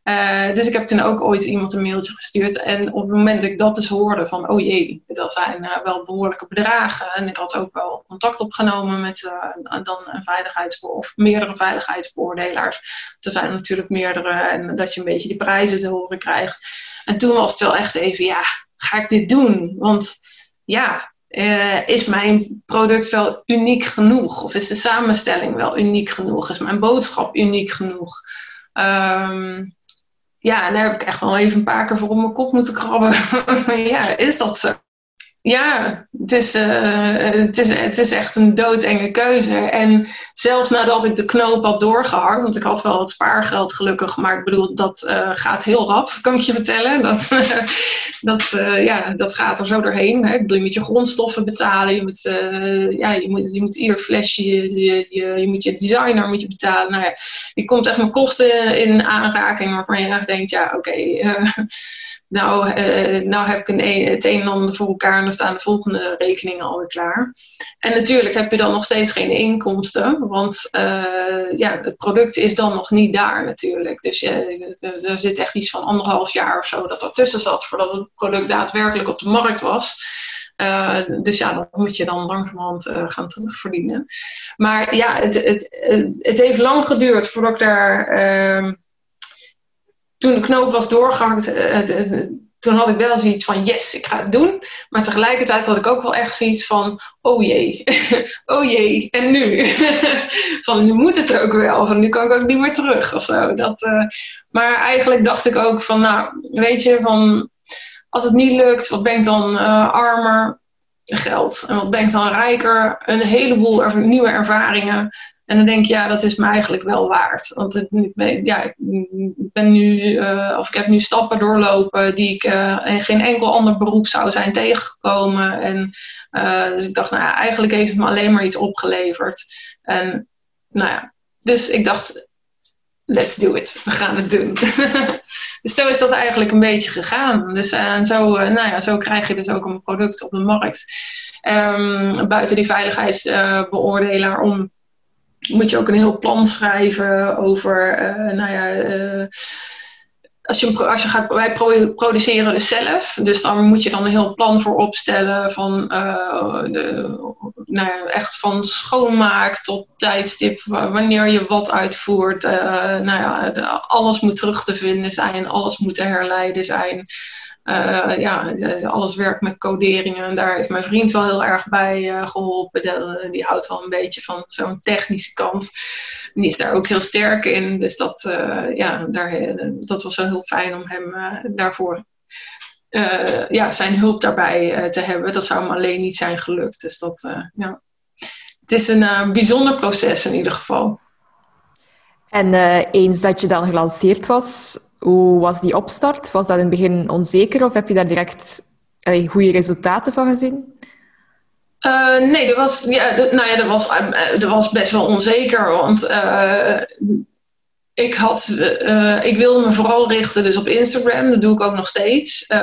Uh, dus ik heb toen ook ooit iemand een mailtje gestuurd. En op het moment dat ik dat dus hoorde van, oh jee, dat zijn uh, wel behoorlijke bedragen. En ik had ook wel contact opgenomen met uh, dan een veiligheidsbeoordelaar of meerdere veiligheidsbeoordelaars. Er zijn natuurlijk meerdere en dat je een beetje die prijzen te horen krijgt. En toen was het wel echt even, ja, ga ik dit doen? Want ja, is mijn product wel uniek genoeg? Of is de samenstelling wel uniek genoeg? Is mijn boodschap uniek genoeg? Um, ja, en daar heb ik echt wel even een paar keer voor op mijn kop moeten krabben. <laughs> ja, is dat zo? Ja, het is, uh, het, is, het is echt een doodenge keuze. En zelfs nadat ik de knoop had doorgehakt, want ik had wel wat spaargeld gelukkig, maar ik bedoel, dat uh, gaat heel rap, kan ik je vertellen. Dat, <laughs> dat, uh, ja, dat gaat er zo doorheen. Hè. Ik bedoel, je moet je grondstoffen betalen, je moet, ja, je moet, je moet ieder flesje, je, je, je, moet je designer moet je betalen. Nou ja, je komt echt met kosten in aanraking waarvan je echt denkt, ja, oké. Nou, uh, nou heb ik een, e-, het een en ander voor elkaar en dan staan de volgende rekeningen alweer klaar. En natuurlijk heb je dan nog steeds geen inkomsten, want uh, ja, het product is dan nog niet daar natuurlijk. Dus je, er zit echt iets van anderhalf jaar of zo dat ertussen zat voordat het product daadwerkelijk op de markt was. Uh, dus ja, dat moet je dan langzamerhand gaan terugverdienen. Maar ja, het, het, het, heeft lang geduurd voordat ik daar... Uh, toen de knoop was doorgehakt, uh, toen toen had ik wel zoiets van, yes, ik ga het doen. Maar tegelijkertijd had ik ook wel echt zoiets van, oh jee, <laughs> oh jee, en nu? <laughs> van, nu moet het ook wel, van nu kan ik ook niet meer terug of zo. Dat, uh, maar eigenlijk dacht ik ook van, nou, weet je, van, als het niet lukt, wat ben ik dan armer? Geld. En wat ben ik dan rijker? Een heleboel nieuwe ervaringen. En dan denk ik, ja, dat is me eigenlijk wel waard. Want ik ben, ja, ik ben nu, uh, of ik heb nu stappen doorlopen die ik uh, in geen enkel ander beroep zou zijn tegengekomen. En uh, dus ik dacht, nou eigenlijk heeft het me alleen maar iets opgeleverd. En nou ja, dus ik dacht, let's do it. We gaan het doen. <laughs> dus zo is dat eigenlijk een beetje gegaan. Dus en zo, nou ja, zo krijg je dus ook een product op de markt. Um, buiten die veiligheidsbeoordelaar om moet je ook een heel plan schrijven over, uh, nou ja, uh, als je, als je gaat, wij produceren dus zelf, dus dan moet je dan een heel plan voor opstellen van, uh, de, nou ja, echt van schoonmaak tot tijdstip, wanneer je wat uitvoert. nou ja, alles moet terug te vinden zijn, alles moet te herleiden zijn. Uh, ja, alles werkt met coderingen. En daar heeft mijn vriend wel heel erg bij uh, geholpen. Die, die, houdt wel een beetje van zo'n technische kant. die is daar ook heel sterk in. Dus dat, uh, ja, daar, dat was wel heel fijn om hem daarvoor ja, zijn hulp daarbij te hebben. Dat zou hem alleen niet zijn gelukt. Dus dat, ja. Het is een bijzonder proces in ieder geval. En eens dat je dan gelanceerd was, hoe was die opstart? Was dat in het begin onzeker of heb je daar direct goede resultaten van gezien? Uh, nee, dat was, ja, nou ja, dat, was, dat eh, was best wel onzeker. Want ik, had, uh, ik wilde me vooral richten dus op Instagram. Dat doe ik ook nog steeds. Uh,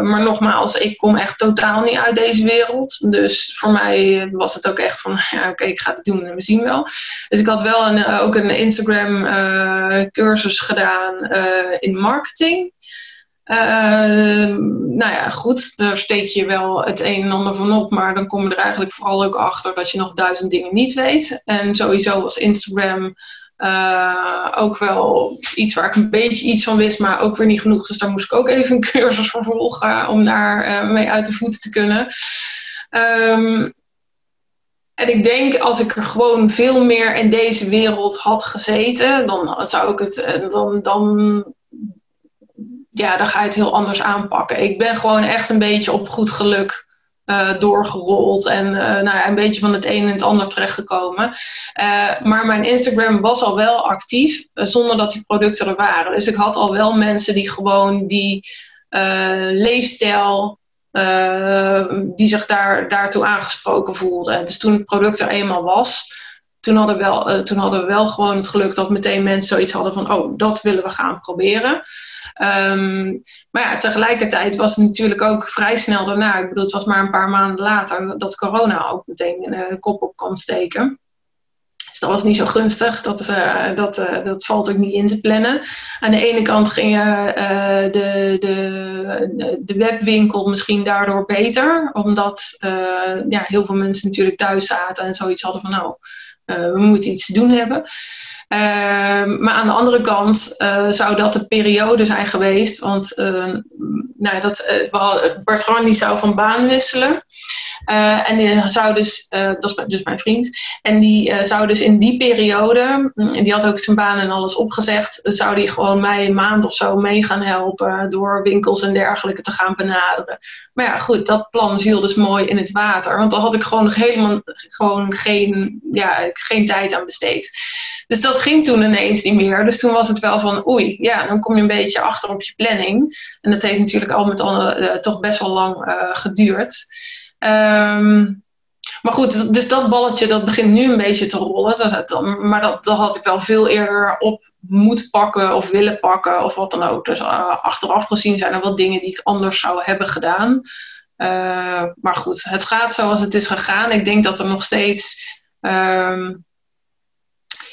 maar nogmaals, ik kom echt totaal niet uit deze wereld. Dus voor mij was het ook echt van, <laughs> ja, oké, ik ga het doen en we zien wel. Dus ik had wel een, ook een Instagram cursus gedaan in marketing. nou ja, goed, daar steek je wel het een en ander van op, maar dan kom je er eigenlijk vooral ook achter dat je nog duizend dingen niet weet. En sowieso was Instagram uh, ook wel iets waar ik een beetje iets van wist, maar ook weer niet genoeg. Dus daar moest ik ook even een cursus voor volgen om daar uh, mee uit de voeten te kunnen. Um, en ik denk als ik er gewoon veel meer in deze wereld had gezeten, dan zou ik het, eh, dan, dan, ja, dan ga je het heel anders aanpakken. Ik ben gewoon echt een beetje op goed geluk uh, doorgerold en uh, nou een beetje van het een in het ander terechtgekomen. Uh, maar mijn Instagram was al wel actief zonder dat die producten er waren. Dus ik had al wel mensen die gewoon die leefstijl, die zich daar, daartoe aangesproken voelden. Dus toen het product er eenmaal was, toen hadden, we wel, toen hadden we wel gewoon het geluk dat meteen mensen zoiets hadden van, oh, dat willen we gaan proberen. Um, maar ja, tegelijkertijd was het natuurlijk ook vrij snel daarna. Ik bedoel, het was maar een paar maanden later dat corona ook meteen de kop op kwam steken. Dus dat was niet zo gunstig. Dat, uh, dat, uh, dat valt ook niet in te plannen. Aan de ene kant ging de, de, de webwinkel misschien daardoor beter. Omdat ja, heel veel mensen natuurlijk thuis zaten en zoiets hadden van nou, we moeten iets te doen hebben. Ehm, maar aan de andere kant uh, zou dat de periode zijn geweest. Want uh, nou, dat, Bertrand die zou van baan wisselen. Uh, en die zou dus, uh, dat is dus mijn vriend, en die uh, zou dus in die periode, mm, die had ook zijn baan en alles opgezegd, zou die gewoon mij een maand of zo mee gaan helpen door winkels en dergelijke te gaan benaderen. Maar ja, goed, dat plan viel dus mooi in het water, want daar had ik gewoon nog helemaal gewoon geen, ja, geen tijd aan besteed. Dus dat ging toen ineens niet meer. Dus toen was het wel van oei, ja, dan kom je een beetje achter op je planning. En dat heeft natuurlijk al met al toch best wel lang geduurd. Um, maar goed, dus dat balletje dat begint nu een beetje te rollen. Dat, maar dat, dat had ik wel veel eerder op moeten pakken of willen pakken of wat dan ook. Dus uh, achteraf gezien zijn er wel dingen die ik anders zou hebben gedaan. Uh, maar goed, het gaat zoals het is gegaan. Ik denk dat er nog steeds um,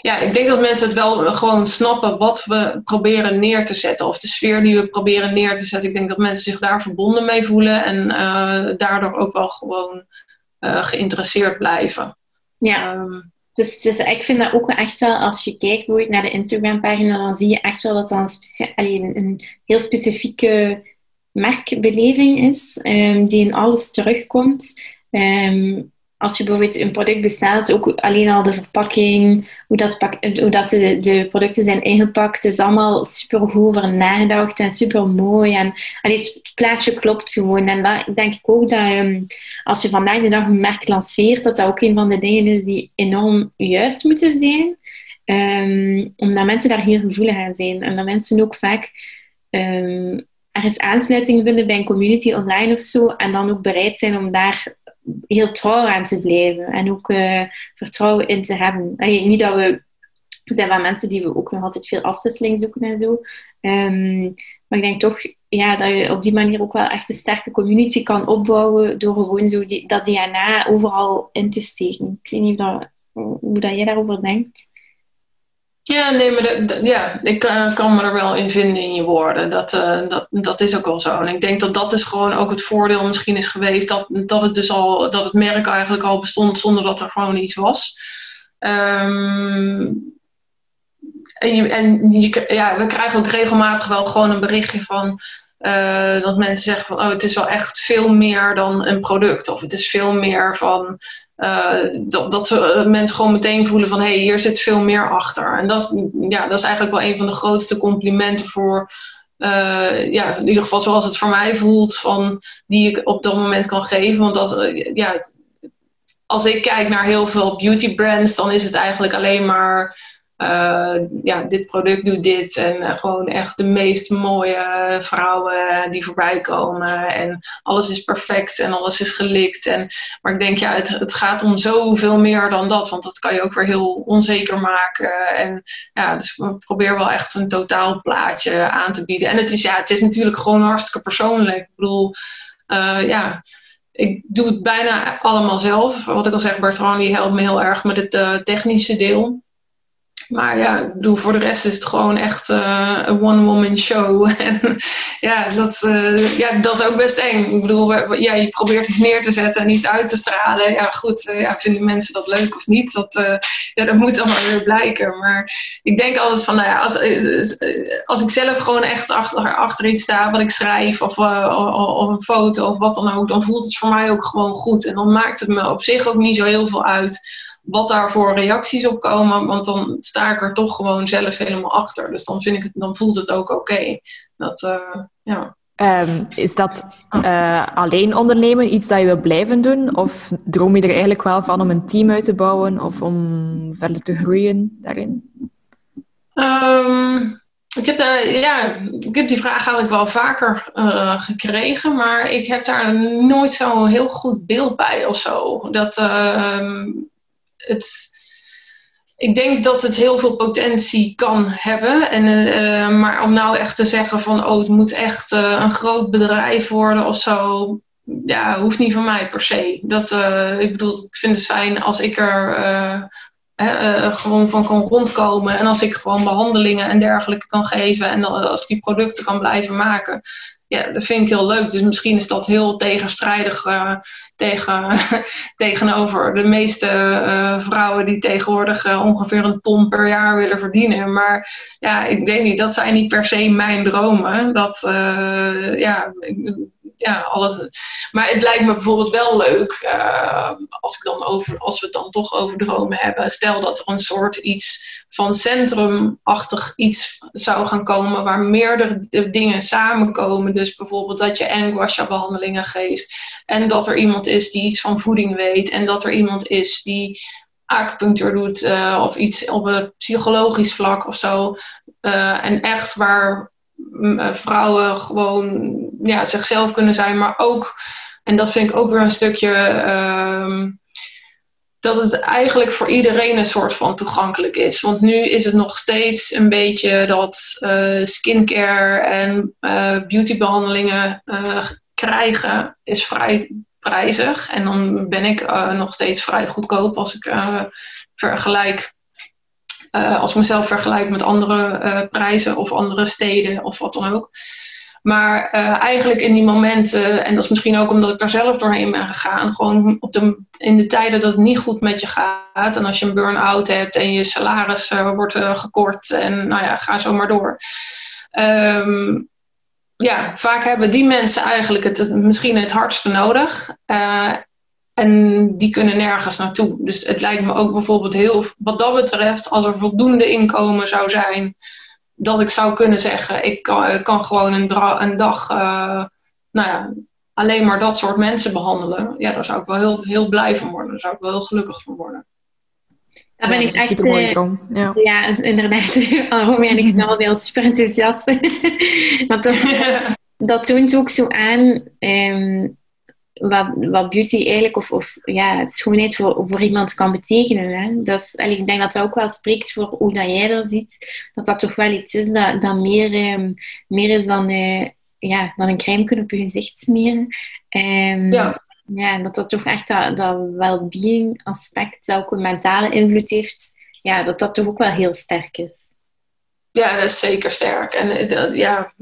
ja, ik denk dat mensen het wel gewoon snappen wat we proberen neer te zetten. Of de sfeer die we proberen neer te zetten. Ik denk dat mensen zich daar verbonden mee voelen. En uh, daardoor ook wel gewoon uh, geïnteresseerd blijven. Ja. Um, dus, dus ik vind dat ook echt wel, als je kijkt naar de Instagram-pagina, dan zie je echt wel dat dat een, een, een heel specifieke merkbeleving is, um, die in alles terugkomt. Um, als je bijvoorbeeld een product bestelt, ook alleen al de verpakking, hoe dat, hoe dat de, de, producten zijn ingepakt, is allemaal super goed over nagedacht en super mooi. En, en het plaatje klopt gewoon. En dat denk ik ook dat um, als je vandaag de dag een merk lanceert, dat dat ook een van de dingen is die enorm juist moeten zijn. Um, omdat mensen daar heel gevoelig aan zijn. En dat mensen ook vaak um, ergens aansluiting vinden bij een community online of zo. En dan ook bereid zijn om daar heel trouw aan te blijven. En ook uh, vertrouwen in te hebben. Allee, niet dat we... Er zijn wel mensen die we ook nog altijd veel afwisseling zoeken en zo. Um, maar ik denk toch ja, dat je op die manier ook wel echt een sterke community kan opbouwen door gewoon zo die, dat DNA overal in te steken. Ik weet niet dat, hoe dat jij daarover denkt. Ja, nee, maar ja, ik uh, kan me er wel in vinden in je woorden. Dat, uh, dat, dat is ook wel zo. En ik denk dat dat is gewoon ook het voordeel misschien is geweest. Dat, dat het dus al, dat het merk eigenlijk al bestond zonder dat er gewoon iets was. Um, en en ja, we krijgen ook regelmatig wel gewoon een berichtje van uh, dat mensen zeggen van oh, het is wel echt veel meer dan een product. Of het is veel meer van dat, dat ze, eh, mensen gewoon meteen voelen van hé, hey, hier zit veel meer achter. En dat is, ja, dat is eigenlijk wel een van de grootste complimenten voor, uh, ja, in ieder geval zoals het voor mij voelt, van, die ik op dat moment kan geven. Want dat, ja, als ik kijk naar heel veel beauty brands, dan is het eigenlijk alleen maar uh, ja, dit product doet dit. En uh, gewoon echt de meest mooie vrouwen die voorbij komen. En alles is perfect en alles is gelikt. En, maar ik denk, ja, het, het gaat om zoveel meer dan dat. Want dat kan je ook weer heel onzeker maken. En ja, dus we proberen wel echt een totaalplaatje aan te bieden. En het is, ja, het is natuurlijk gewoon hartstikke persoonlijk. Ik bedoel, uh, ja ik doe het bijna allemaal zelf. Wat ik al zeg, Bertrand die helpt me heel erg met het technische deel. Maar ja, bedoel, voor de rest is het gewoon echt uh, een one-woman show. <laughs> en ja dat, uh, ja, dat is ook best eng. Ik bedoel, ja, je probeert iets neer te zetten en iets uit te stralen. Ja, goed, uh, ja, vinden mensen dat leuk of niet? Dat, ja, dat moet allemaal weer blijken. Maar ik denk altijd van, nou ja, als, als ik zelf gewoon echt achter, achter iets sta wat ik schrijf, of, of een foto of wat dan ook, dan voelt het voor mij ook gewoon goed. En dan maakt het me op zich ook niet zo heel veel uit wat daar voor reacties op komen. Want dan sta ik er toch gewoon zelf helemaal achter. Dus dan, vind ik het, dan voelt het ook oké. Dat, uh, ja. Um, is dat uh, alleen ondernemen iets dat je wil blijven doen? Of droom je er eigenlijk wel van om een team uit te bouwen of om verder te groeien daarin? Um, ik heb, daar, ja, ik heb die vraag eigenlijk wel vaker uh, gekregen, maar ik heb daar nooit zo'n heel goed beeld bij of zo. Dat, uh, ik denk dat het heel veel potentie kan hebben. En, uh, maar om nou echt te zeggen van, oh, het moet echt uh, een groot bedrijf worden of zo. Ja, hoeft niet van mij per se. Dat, ik bedoel, ik vind het fijn als ik er gewoon van kan rondkomen. En als ik gewoon behandelingen en dergelijke kan geven. En als ik die producten kan blijven maken ja, dat vind ik heel leuk. Dus misschien is dat heel tegenstrijdig uh, tegen, <laughs> tegenover de meeste uh, vrouwen die tegenwoordig uh, ongeveer een ton per jaar willen verdienen. Maar ja, ik weet niet, dat zijn niet per se mijn dromen. Dat, ja, ja, alles. Maar het lijkt me bijvoorbeeld wel leuk, uh, als, ik dan over, als we het dan toch over dromen hebben. Stel dat er een soort iets van centrumachtig iets zou gaan komen, waar meerdere dingen samenkomen. Dus bijvoorbeeld dat je en behandelingen geeft. En dat er iemand is die iets van voeding weet. En dat er iemand is die acupunctuur doet uh, of iets op een psychologisch vlak of zo. Uh, en echt waar eh, vrouwen gewoon ja, zichzelf kunnen zijn, maar ook, en dat vind ik ook weer een stukje, uh, dat het eigenlijk voor iedereen een soort van toegankelijk is. Want nu is het nog steeds een beetje dat uh, skincare en uh, beautybehandelingen krijgen is vrij prijzig. En dan ben ik nog steeds vrij goedkoop als ik vergelijk uh, als ik mezelf vergelijk met andere uh, prijzen of andere steden of wat dan ook. Maar uh, eigenlijk in die momenten, en dat is misschien ook omdat ik daar zelf doorheen ben gegaan, gewoon op de, in de tijden dat het niet goed met je gaat. En als je een burn-out hebt en je salaris wordt gekort en nou ja, ga zo maar door. Um, ja, vaak hebben die mensen eigenlijk het, misschien het hardste nodig. En die kunnen nergens naartoe. Dus het lijkt me ook bijvoorbeeld heel, wat dat betreft, als er voldoende inkomen zou zijn, dat ik zou kunnen zeggen, ik kan, kan gewoon een, een dag, uh, nou ja, alleen maar dat soort mensen behandelen. Ja, daar zou ik wel heel, heel blij van worden. Daar zou ik wel heel gelukkig van worden. Daar ben ik echt... Super mooi droom. Ja, ja inderdaad. <laughs> Romeo en ik <laughs> zijn allemaal super enthousiast. <laughs> Want dat, dat toont ook zo aan... Um, wat, wat beauty eigenlijk, of, of ja, schoonheid voor, voor iemand kan betekenen. Hè? Dat is, ik denk dat dat ook wel spreekt voor hoe dat jij dat ziet. Dat dat toch wel iets is dat, dat meer, um, meer is dan, uh, ja, dan een crème op je gezicht smeren. Um, ja. Ja, dat dat toch echt dat, dat well-being aspect, dat ook een mentale invloed heeft, ja, dat dat toch ook wel heel sterk is. Ja, dat is zeker sterk. En uh, ja,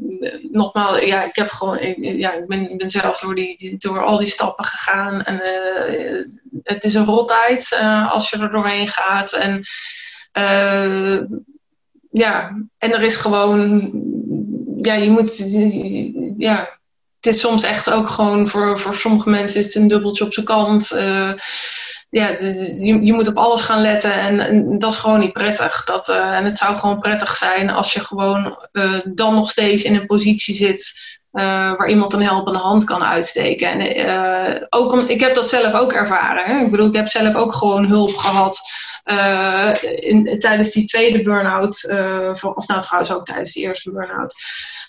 nogmaals, ja, ik heb gewoon, ja, ik ben, ben zelf door, die, door al die stappen gegaan. En uh, het is een rottijd uh, als je er doorheen gaat. En ja, en er is gewoon, ja, je moet, ja, het is soms echt ook gewoon voor, voor sommige mensen is het een dubbeltje op zijn kant. Uh, ja, je, je, moet op alles gaan letten en, dat is gewoon niet prettig. Dat, uh, en het zou gewoon prettig zijn als je gewoon uh, dan nog steeds in een positie zit waar iemand een helpende hand kan uitsteken. En ook om, ik heb dat zelf ook ervaren. Hè? Ik bedoel, ik heb zelf ook gewoon hulp gehad in, tijdens die tweede burn-out. of nou trouwens ook tijdens die eerste burn-out.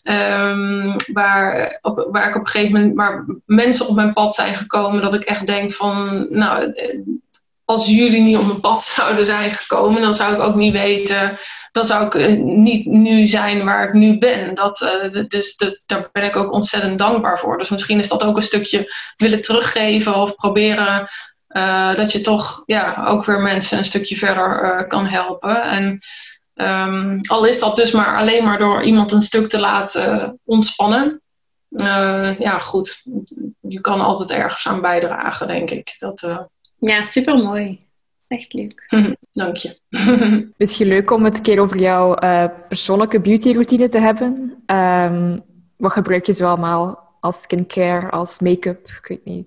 Um, waar, op, waar ik op een gegeven moment waar mensen op mijn pad zijn gekomen, dat ik echt denk van, nou, als jullie niet op mijn pad <laughs> zouden zijn gekomen, dan zou ik ook niet weten, dan zou ik eh, niet nu zijn waar ik nu ben. Dat, uh, dus dat, daar ben ik ook ontzettend dankbaar voor. Dus misschien is dat ook een stukje willen teruggeven of proberen uh, dat je toch ja, ook weer mensen een stukje verder kan helpen. En Um, al is dat dus maar alleen maar door iemand een stuk te laten ontspannen. Uh, ja, goed. Je kan altijd ergens aan bijdragen, denk ik. Dat, uh... Ja, supermooi. Echt leuk. <laughs> Dank je. <laughs> Misschien leuk om het een keer over jouw uh, persoonlijke beautyroutine te hebben. Um, wat gebruik je zo allemaal als skincare, als make-up? Ik weet niet.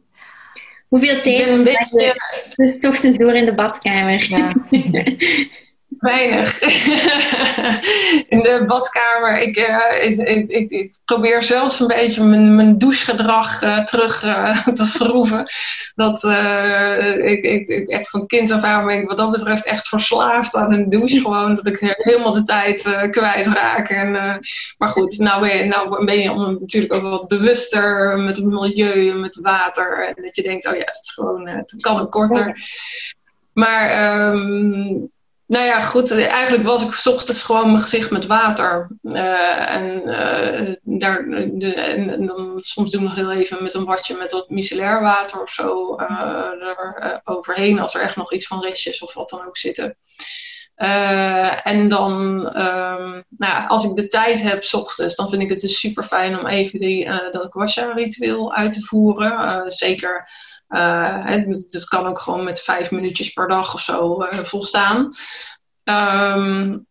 Hoeveel tijd? een beetje... Dus ochtends door in de badkamer. Ja. <laughs> Weinig. <laughs> in de badkamer. Ik, uh, ik, ik, ik, probeer zelfs een beetje mijn, mijn douchegedrag uh, terug uh, <laughs> te schroeven. Dat ik, ik, echt van kind af aan ben ik wat dat betreft echt verslaafd aan een douche. Gewoon dat ik helemaal de tijd kwijtraak. En, maar goed, nou ben, je, nou ben je natuurlijk ook wat bewuster met het milieu en met water. En dat je denkt, oh ja, het, is gewoon, het kan ook korter. Maar um, nou ja, goed. Eigenlijk was ik s ochtends gewoon mijn gezicht met water. Uh, en, uh, daar, en, dan soms doe ik nog heel even met een badje met wat micellair water of zo uh, er overheen. Als er echt nog iets van restjes of wat dan ook zitten. en dan, um, nou, als ik de tijd heb s ochtends, dan vind ik het dus super fijn om even die, dat kwasha-ritueel uit te voeren. zeker uh, dat kan ook gewoon met vijf minuutjes per dag of zo uh, volstaan. Um,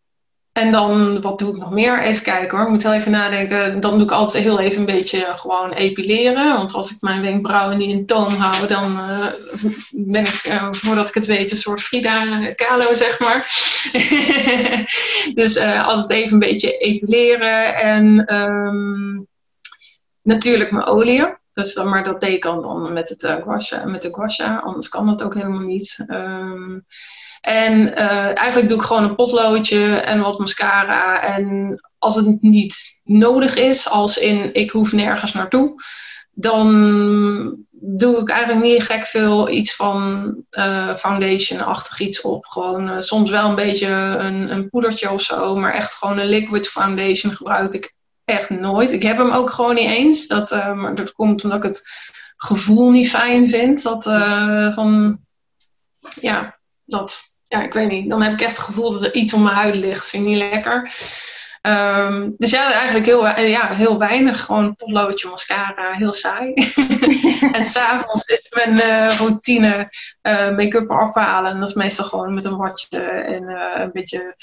en dan, wat doe ik nog meer? Even kijken hoor, ik moet wel even nadenken. Dan doe ik altijd heel even een beetje gewoon epileren. Want als ik mijn wenkbrauwen niet in toon hou, dan uh, ben ik, voordat ik het weet, een soort Frida Kahlo, zeg maar. <laughs> dus uh, altijd even een beetje epileren. En um, natuurlijk mijn olie. Dus dan, maar dat deed dan, met, het, uh, guasha, met de guasha, anders kan dat ook helemaal niet. Um, en uh, eigenlijk doe ik gewoon een potloodje en wat mascara. En als het niet nodig is, als in ik hoef nergens naartoe, dan doe ik eigenlijk niet gek veel iets van uh, foundation-achtig iets op. Gewoon soms wel een beetje een, een poedertje of zo, maar echt gewoon een liquid foundation gebruik ik echt nooit. Ik heb hem ook gewoon niet eens. Dat, uh, dat komt omdat ik het gevoel niet fijn vind. Dat uh, van, ja, dat, ja, ik weet niet. Dan heb ik echt het gevoel dat er iets om mijn huid ligt. Vind ik niet lekker. Ehm, dus ja, eigenlijk heel, ja, heel weinig. Gewoon potloodje, mascara, heel saai. <laughs> en s'avonds is mijn routine make-up afhalen. En dat is meestal gewoon met een watje en een beetje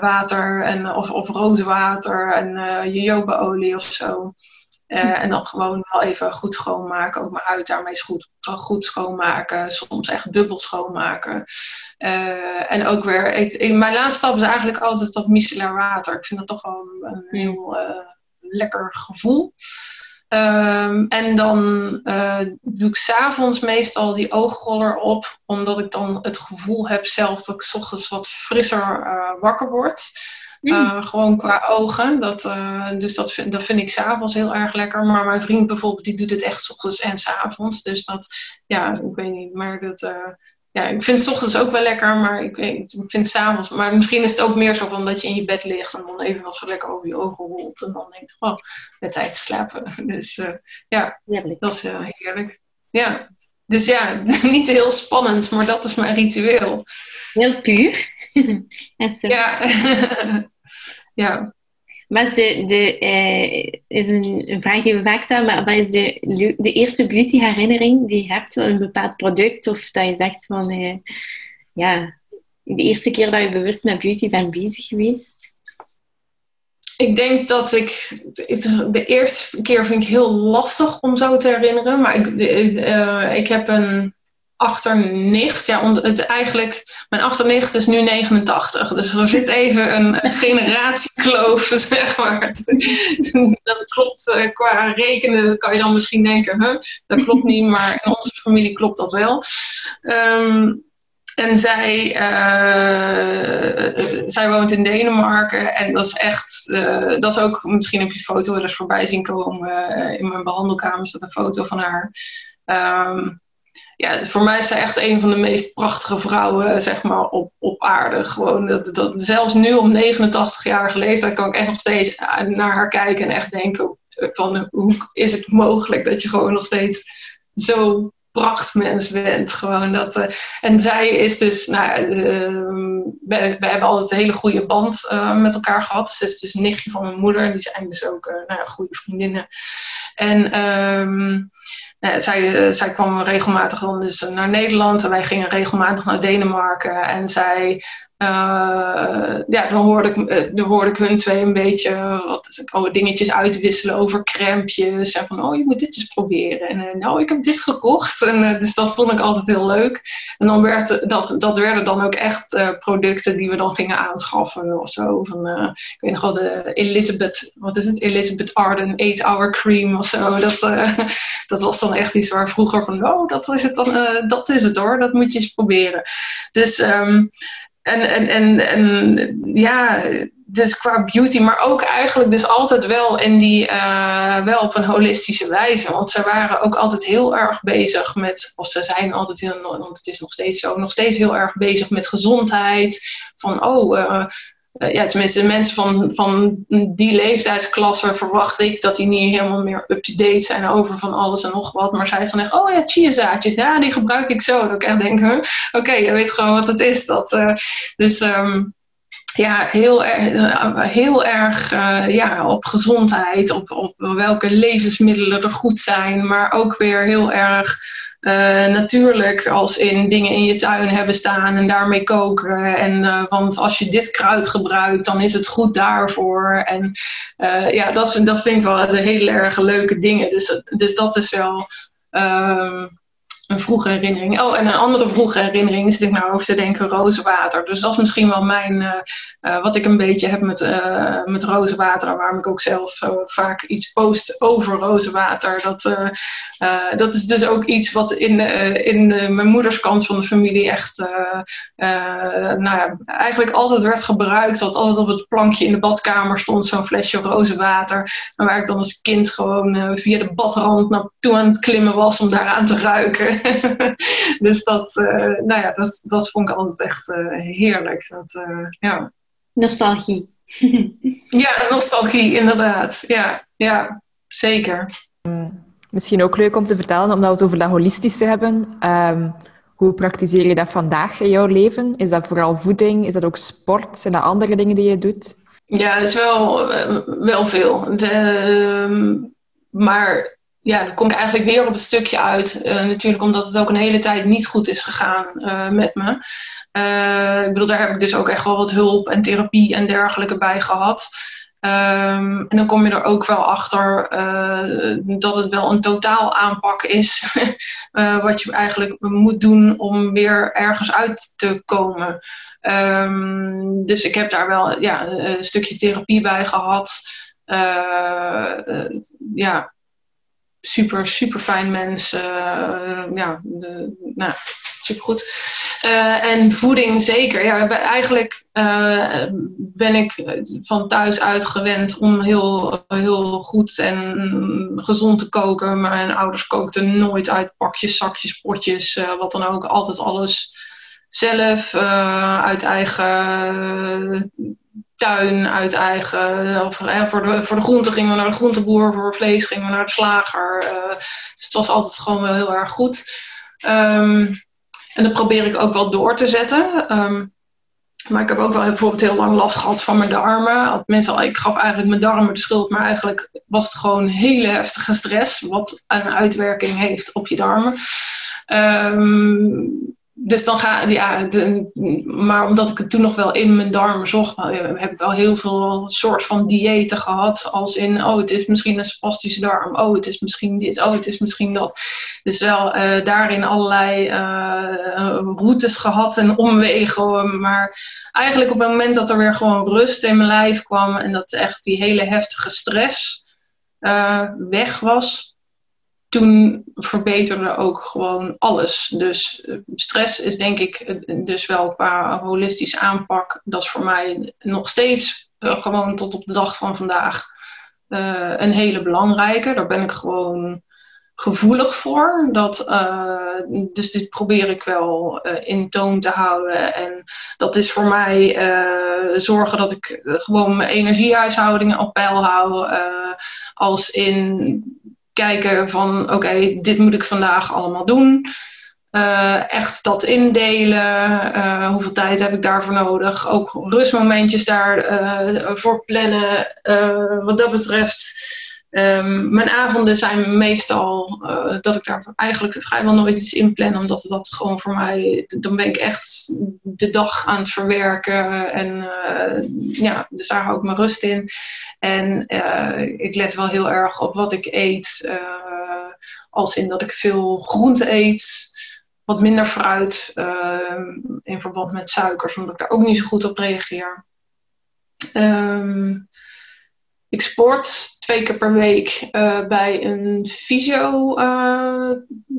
water en, of, of rozenwater en jojobaolie of zo. Uh, en dan gewoon wel even goed schoonmaken. Ook mijn huid daarmee goed, goed schoonmaken. Soms echt dubbel schoonmaken. Uh, en ook weer, ik, mijn laatste stap is eigenlijk altijd dat micellair water. Ik vind dat toch wel een heel uh, lekker gevoel. Um, en dan doe ik s'avonds meestal die oogroller op, omdat ik dan het gevoel heb zelf dat ik s ochtends wat frisser wakker word. Uh, gewoon qua ogen. Dat, uh, dus dat vind, dat vind ik s'avonds heel erg lekker. Maar mijn vriend bijvoorbeeld, die doet het echt s ochtends en s'avonds. Dus dat, ja, ik weet niet. Maar dat, uh, ja, ik vind het ochtends ook wel lekker, maar ik, ik vind het s'avonds. Maar misschien is het ook meer zo van dat je in je bed ligt en dan even nog zo lekker over je ogen rolt. En dan denkt, oh, met tijd te slapen. <laughs> Dus ja, heerlijk. dat is heerlijk. Ja, dus ja, <laughs> niet heel spannend, maar dat is mijn ritueel. Heel puur. <laughs> ja. Ja. Wat is de, de uh, is een, vraag die we vaak stellen, maar wat is de, de eerste beauty herinnering die je hebt van een bepaald product? Of dat je zegt van, uh, ja, de eerste keer dat je bewust met beauty bent bezig geweest? Ik denk dat ik de eerste keer vind ik heel lastig om zo te herinneren, maar ik, uh, ik heb een achternicht. Ja, het, eigenlijk, mijn achternicht is nu 89. Dus er zit even een generatiekloof, <laughs> zeg maar. Dat klopt eh, qua rekenen, kan je dan misschien denken, huh, dat klopt niet, maar in onze familie klopt dat wel. Um, en zij, uh, zij woont in Denemarken en dat is echt, uh, dat is ook, misschien heb je foto eens voorbij zien komen. In mijn behandelkamer staat een foto van haar. Um, ja, voor mij is zij echt een van de meest prachtige vrouwen zeg maar, op, op aarde. Gewoon dat, dat, zelfs nu om 89-jarige leeftijd kan ik echt nog steeds naar haar kijken en echt denken van hoe is het mogelijk dat je gewoon nog steeds zo prachtmens bent. Gewoon dat, uh, en zij is dus, nou, uh, we, hebben altijd een hele goede band met elkaar gehad. Ze is dus nichtje van mijn moeder. Die zijn dus ook nou, goede vriendinnen. En um, nou, zij, zij kwam regelmatig dan dus naar Nederland en wij gingen regelmatig naar Denemarken. En zij uh, ja, dan hoorde, ik, eh, dan hoorde ik hun twee een beetje wat, oh, dingetjes uitwisselen over crempjes. En van, oh, je moet dit eens proberen. En nou, ik heb dit gekocht. En, dus dat vond ik altijd heel leuk. En dan werd dat, dat werden dan ook echt producten die we dan gingen aanschaffen of zo. Van, ik weet nog wel de Elizabeth, wat is het? Elizabeth Arden 8-hour cream of zo. Dat, <laughs> dat was dan echt iets waar vroeger van, oh, dat is het dan, dat is het hoor. Dat moet je eens proberen. Dus... Um, en, en, en, en ja, dus qua beauty, maar ook eigenlijk dus altijd wel in die, uh, wel op een holistische wijze. Want ze waren ook altijd heel erg bezig met, of ze zijn altijd heel, want het is nog steeds zo, nog steeds heel erg bezig met gezondheid. Van, oh, uh, ja, tenminste, mensen van, van die leeftijdsklasse verwacht ik dat die niet helemaal meer up-to-date zijn over van alles en nog wat. Maar zij is dan echt, oh ja, chiazaadjes, ja, die gebruik ik zo. Dat ik echt denk, oké, okay, je weet gewoon wat het is. Dat, uh, dus um, ja, heel, erg, heel erg ja, op gezondheid, op, op welke levensmiddelen er goed zijn, maar ook weer heel erg uh, natuurlijk als in dingen in je tuin hebben staan en daarmee koken. En, uh, want als je dit kruid gebruikt, dan is het goed daarvoor. En uh, ja, dat, dat vind ik wel de hele erg leuke dingen. Dus, dus dat is wel. Ehm, een vroege herinnering. Oh, en een andere vroege herinnering is ik nou over te denken rozenwater. Dus dat is misschien wel mijn, uh, uh, wat ik een beetje heb met, uh, met rozenwater. Waarom ik ook zelf vaak iets post over rozenwater. Dat, dat is dus ook iets wat in, in mijn moeders kant van de familie echt, nou ja, eigenlijk altijd werd gebruikt. Wat altijd op het plankje in de badkamer stond, zo'n flesje rozenwater. En waar ik dan als kind gewoon via de badrand naartoe aan het klimmen was om daaraan te ruiken. <laughs> dus dat, uh, nou ja, dat, dat vond ik altijd echt uh, heerlijk. Dat, uh, ja. Nostalgie. <laughs> ja, nostalgie, inderdaad. Ja, ja zeker. Mm, misschien ook leuk om te vertellen, omdat we het over dat holistische hebben. Um, hoe praktiseer je dat vandaag in jouw leven? Is dat vooral voeding? Is dat ook sport? Zijn dat andere dingen die je doet? Ja, het is wel, wel veel. De, ehm, maar ja, dan kom ik eigenlijk weer op het stukje uit. natuurlijk omdat het ook een hele tijd niet goed is gegaan met me. ik bedoel, daar heb ik dus ook echt wel wat hulp en therapie en dergelijke bij gehad. Ehm, en dan kom je er ook wel achter dat het wel een totaal aanpak is. <laughs> wat je eigenlijk moet doen om weer ergens uit te komen. Um, dus ik heb daar wel ja, een stukje therapie bij gehad. Ja, super, super fijn mensen. ja, de, nou, supergoed. Uh, en voeding zeker. Ja, eigenlijk uh, ben ik van thuis uit gewend om heel, heel goed en gezond te koken. Mijn ouders kookten nooit uit pakjes, zakjes, potjes, wat dan ook. Altijd alles zelf, uit eigen tuin, uit eigen... Of, voor, de, voor de groenten gingen we naar de groenteboer, voor vlees gingen we naar de slager. dus het was altijd gewoon wel heel erg goed. Um, en dat probeer ik ook wel door te zetten. Um, maar ik heb ook wel bijvoorbeeld heel lang last gehad van mijn darmen. Mensen, ik gaf eigenlijk mijn darmen de schuld, maar eigenlijk was het gewoon hele heftige stress, wat een uitwerking heeft op je darmen. Um, dus dan ga ja, maar omdat ik het toen nog wel in mijn darmen zocht, heb ik wel heel veel soort van diëten gehad. Als in, oh, het is misschien een spastische darm. Oh, het is misschien dit. Oh, het is misschien dat. Dus wel uh, daarin allerlei uh, routes gehad en omwegen. Maar eigenlijk op het moment dat er weer gewoon rust in mijn lijf kwam en dat echt die hele heftige stress uh, weg was, toen verbeterde ook gewoon alles. Dus eh, stress is denk ik dus wel qua holistische aanpak, dat is voor mij nog steeds uh, gewoon tot op de dag van vandaag een hele belangrijke. Daar ben ik gewoon gevoelig voor. Dat, dus dit probeer ik wel in toon te houden. En dat is voor mij zorgen dat ik gewoon mijn energiehuishoudingen op peil hou. als in kijken van oké, dit moet ik vandaag allemaal doen. Uh, echt dat indelen. Uh, hoeveel tijd heb ik daarvoor nodig? Ook rustmomentjes daarvoor uh, voor plannen. wat dat betreft Um, mijn avonden zijn meestal uh, dat ik daar eigenlijk vrijwel nooit iets in plan, omdat dat gewoon voor mij, dan ben ik echt de dag aan het verwerken. En uh, ja, dus daar hou ik mijn rust in. En uh, ik let wel heel erg op wat ik eet, als in dat ik veel groente eet. Wat minder fruit ehm, in verband met suikers, omdat ik daar ook niet zo goed op reageer. Um, ik sport twee keer per week uh, bij een fysio. Uh,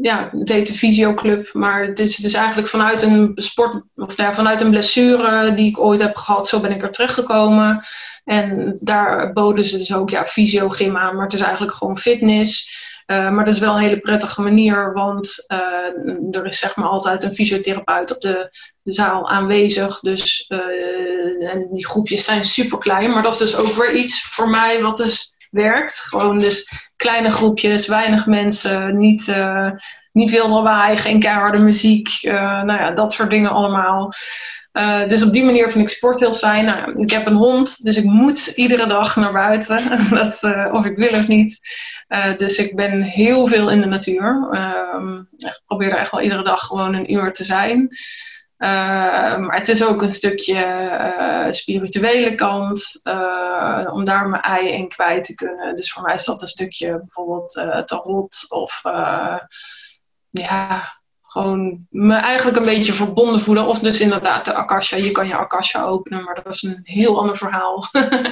ja, heet de fysioclub. Maar het is dus eigenlijk vanuit een sport, of ja, vanuit een blessure die ik ooit heb gehad. Zo ben ik er teruggekomen. En daar boden ze dus ook ja, fysio-gym aan. Maar het is eigenlijk gewoon fitness. Uh, maar dat is wel een hele prettige manier, want uh, er is zeg maar altijd een fysiotherapeut op de, zaal aanwezig. Dus uh, en die groepjes zijn super klein, maar dat is dus ook weer iets voor mij wat dus werkt. Gewoon dus kleine groepjes, weinig mensen, niet, niet veel lawaai, geen keiharde muziek. nou ja, dat soort dingen allemaal. Uh, dus op die manier vind ik sport heel fijn. Nou, ik heb een hond, dus ik moet iedere dag naar buiten, <laughs> dat, uh, of ik wil of niet. Uh, dus ik ben heel veel in de natuur. Ehm, ik probeer er echt wel iedere dag gewoon een uur te zijn. maar het is ook een stukje spirituele kant, om daar mijn ei in kwijt te kunnen. Dus voor mij is dat een stukje bijvoorbeeld tarot of ja, gewoon me eigenlijk een beetje verbonden voelen. Of dus inderdaad de Akasha. Je kan je Akasha openen, maar dat is een heel ander verhaal.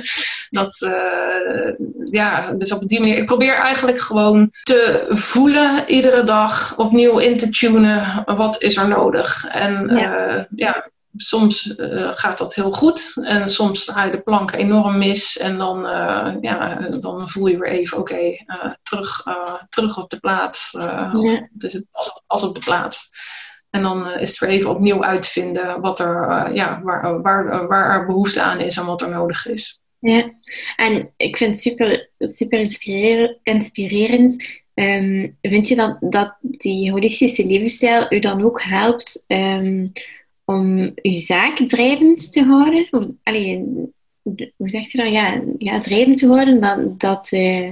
<laughs> dat, uh, ja, dus op die manier. Ik probeer eigenlijk gewoon te voelen iedere dag opnieuw in te tunen. Wat is er nodig? En ja, uh, ja soms uh, gaat dat heel goed en soms ga je de plank enorm mis en dan, uh, ja, dan voel je weer even oké, okay, uh, terug, terug op de plaats. Ja. Het is het als, als, op de plaats. En dan is het weer even opnieuw uitvinden wat er, ja, waar, waar, waar er behoefte aan is en wat er nodig is. Ja, en ik vind het super, super inspirerend. inspirerend. Um, vind je dat, dat die holistische levensstijl u dan ook helpt um, om je zaak drijvend te houden? Of, hoe zeg je dat, ja, ja, drijvend te worden. Dat, dat, uh,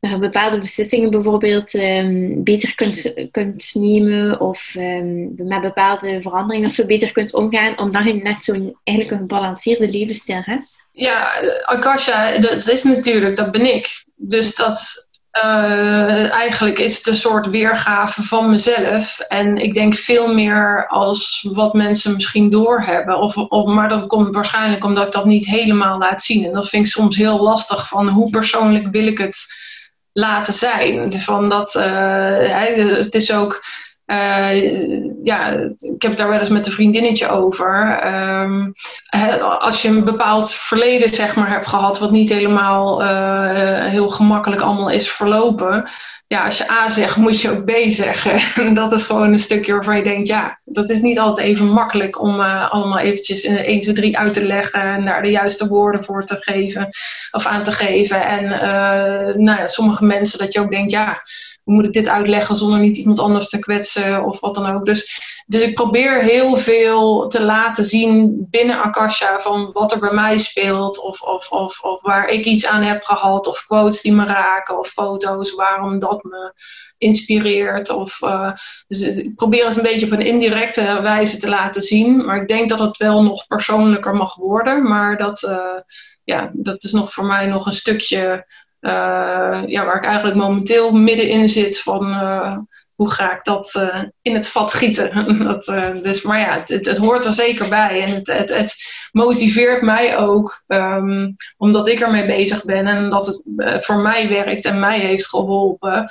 je bepaalde beslissingen bijvoorbeeld um, beter kunt, kunt nemen of um, met bepaalde veranderingen zo beter kunt omgaan, omdat je net zo'n eigenlijk een gebalanceerde levensstijl hebt? Ja, Akasha, dat is natuurlijk, dat ben ik. Dus dat, uh, eigenlijk is het een soort weergave van mezelf. En ik denk veel meer als wat mensen misschien doorhebben. Of, of, maar dat komt waarschijnlijk omdat ik dat niet helemaal laat zien. En dat vind ik soms heel lastig van hoe persoonlijk wil ik het laten zijn. Van dat, uh, het is ook uh, ja, ik heb het daar wel eens met een vriendinnetje over. Um, als je een bepaald verleden zeg maar, hebt gehad, wat niet helemaal uh, heel gemakkelijk allemaal is verlopen. Ja, als je A zegt, moet je ook B zeggen. <laughs> dat is gewoon een stukje waarvan je denkt, ja, dat is niet altijd even makkelijk om uh, allemaal eventjes in 1, 2, 3 uit te leggen en daar de juiste woorden voor te geven of aan te geven. En nou sommige mensen dat je ook denkt, ja hoe moet ik dit uitleggen zonder niet iemand anders te kwetsen of wat dan ook. Dus, dus ik probeer heel veel te laten zien binnen Akasha van wat er bij mij speelt of, of, of, of waar ik iets aan heb gehad of quotes die me raken of foto's waarom dat me inspireert. Of, uh, dus ik probeer het een beetje op een indirecte wijze te laten zien, maar ik denk dat het wel nog persoonlijker mag worden, maar dat... Uh, ja, dat is nog voor mij nog een stukje ja, waar ik eigenlijk momenteel middenin zit van uh, hoe ga ik dat uh, in het vat gieten. <laughs> dat, dus, maar ja, het, het, hoort er zeker bij en het, het, het motiveert mij ook um, omdat ik ermee bezig ben en dat het voor mij werkt en mij heeft geholpen.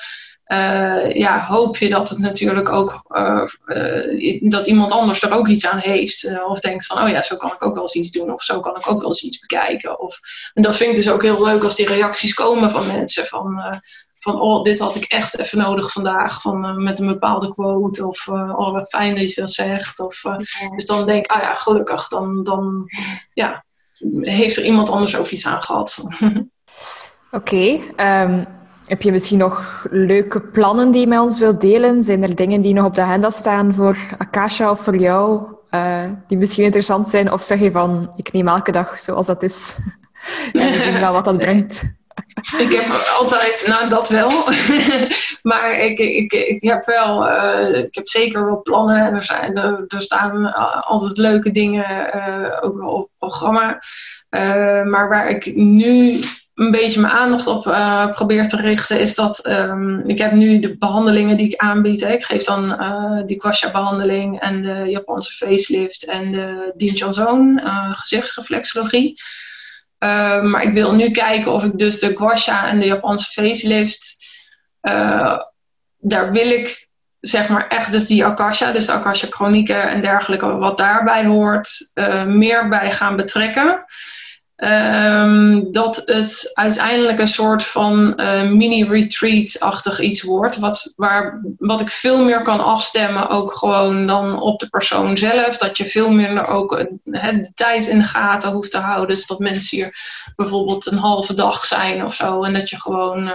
Uh, ja, hoop je dat het natuurlijk ook uh, uh, dat iemand anders er ook iets aan heeft. of denkt van, oh ja, zo kan ik ook wel eens iets doen. Of zo kan ik ook wel eens iets bekijken. Of, en dat vind ik dus ook heel leuk als die reacties komen van mensen. Van, van oh, dit had ik echt even nodig vandaag. Van, met een bepaalde quote. Of oh, wat fijn dat je dat zegt. Of, Dus dan denk ik, ah ja, gelukkig. Dan, dan ja, heeft er iemand anders ook iets aan gehad. <laughs> Oké, okay, um heb je misschien nog leuke plannen die je met ons wilt delen? Zijn er dingen die nog op de agenda staan voor Akasha of voor jou, uh, die misschien interessant zijn? Of zeg je van, ik neem elke dag zoals dat is <laughs> en we zien wel wat dat brengt? Ik heb altijd, nou dat wel, <laughs> maar ik, ik, ik heb wel, uh, ik heb zeker wel plannen en er, zijn, er, staan altijd leuke dingen uh, ook wel op het programma. Maar waar ik nu een beetje mijn aandacht op probeer te richten, is dat um, ik heb nu de behandelingen die ik aanbied. Hè. Ik geef dan uh, die Kwasha-behandeling en de Japanse facelift en de Johnson uh, gezichtsreflexologie. Ehm, maar ik wil nu kijken of ik dus de Kwasha en de Japanse facelift, daar wil ik zeg maar echt dus die Akasha, dus de Akasha chronieken en dergelijke, wat daarbij hoort, meer bij gaan betrekken. Um, dat het uiteindelijk een soort van uh, mini-retreat-achtig iets wordt. Wat, waar, wat ik veel meer kan afstemmen, ook gewoon dan op de persoon zelf. Dat je veel minder ook de tijd in de gaten hoeft te houden. Dus dat mensen hier bijvoorbeeld een halve dag zijn of zo. En dat je gewoon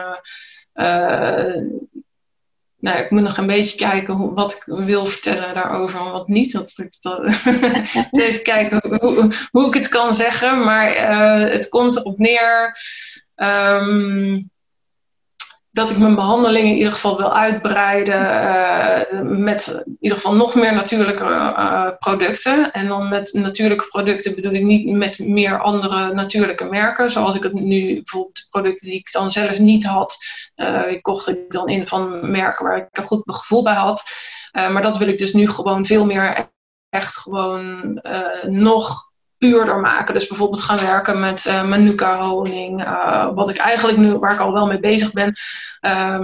uh, nou, ik moet nog een beetje kijken hoe, wat ik wil vertellen daarover en wat niet. Dat, <laughs> dat, even kijken hoe, hoe, ik het kan zeggen. Maar uh, het komt erop neer. Um, dat ik mijn behandeling in ieder geval wil uitbreiden uh, met in ieder geval nog meer natuurlijke uh, producten. En dan met natuurlijke producten bedoel ik niet met meer andere natuurlijke merken. Zoals ik het nu bijvoorbeeld de producten die ik dan zelf niet had, uh, kocht ik dan in van merken waar ik een goed gevoel bij had. maar dat wil ik dus nu gewoon veel meer echt gewoon nog puurder maken. Dus bijvoorbeeld gaan werken met uh, manuka honing. Uh, wat ik eigenlijk nu, waar ik al wel mee bezig ben. Uh,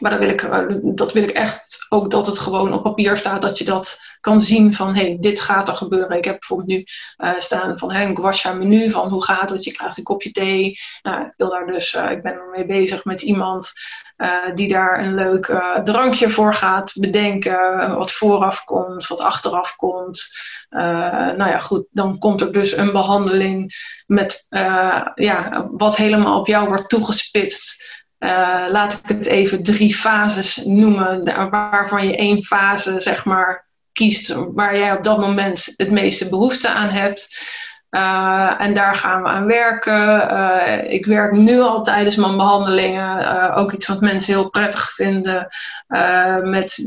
maar dan wil ik, eh, dat wil ik echt ook dat het gewoon op papier staat. Dat je dat kan zien van hé, hey, dit gaat er gebeuren. Ik heb bijvoorbeeld nu uh, staan van hey, een guasha menu van hoe gaat het. Je krijgt een kopje thee. Nou, ik wil daar dus, uh, ik ben ermee bezig met iemand die daar een leuk drankje voor gaat bedenken. Wat vooraf komt, wat achteraf komt. nou ja, goed, dan komt er dus een behandeling met ja, wat helemaal op jou wordt toegespitst. Uh, laat ik het even drie fases noemen, waarvan je één fase zeg maar kiest waar jij op dat moment het meeste behoefte aan hebt. en daar gaan we aan werken. ik werk nu al tijdens mijn behandelingen. ook iets wat mensen heel prettig vinden. met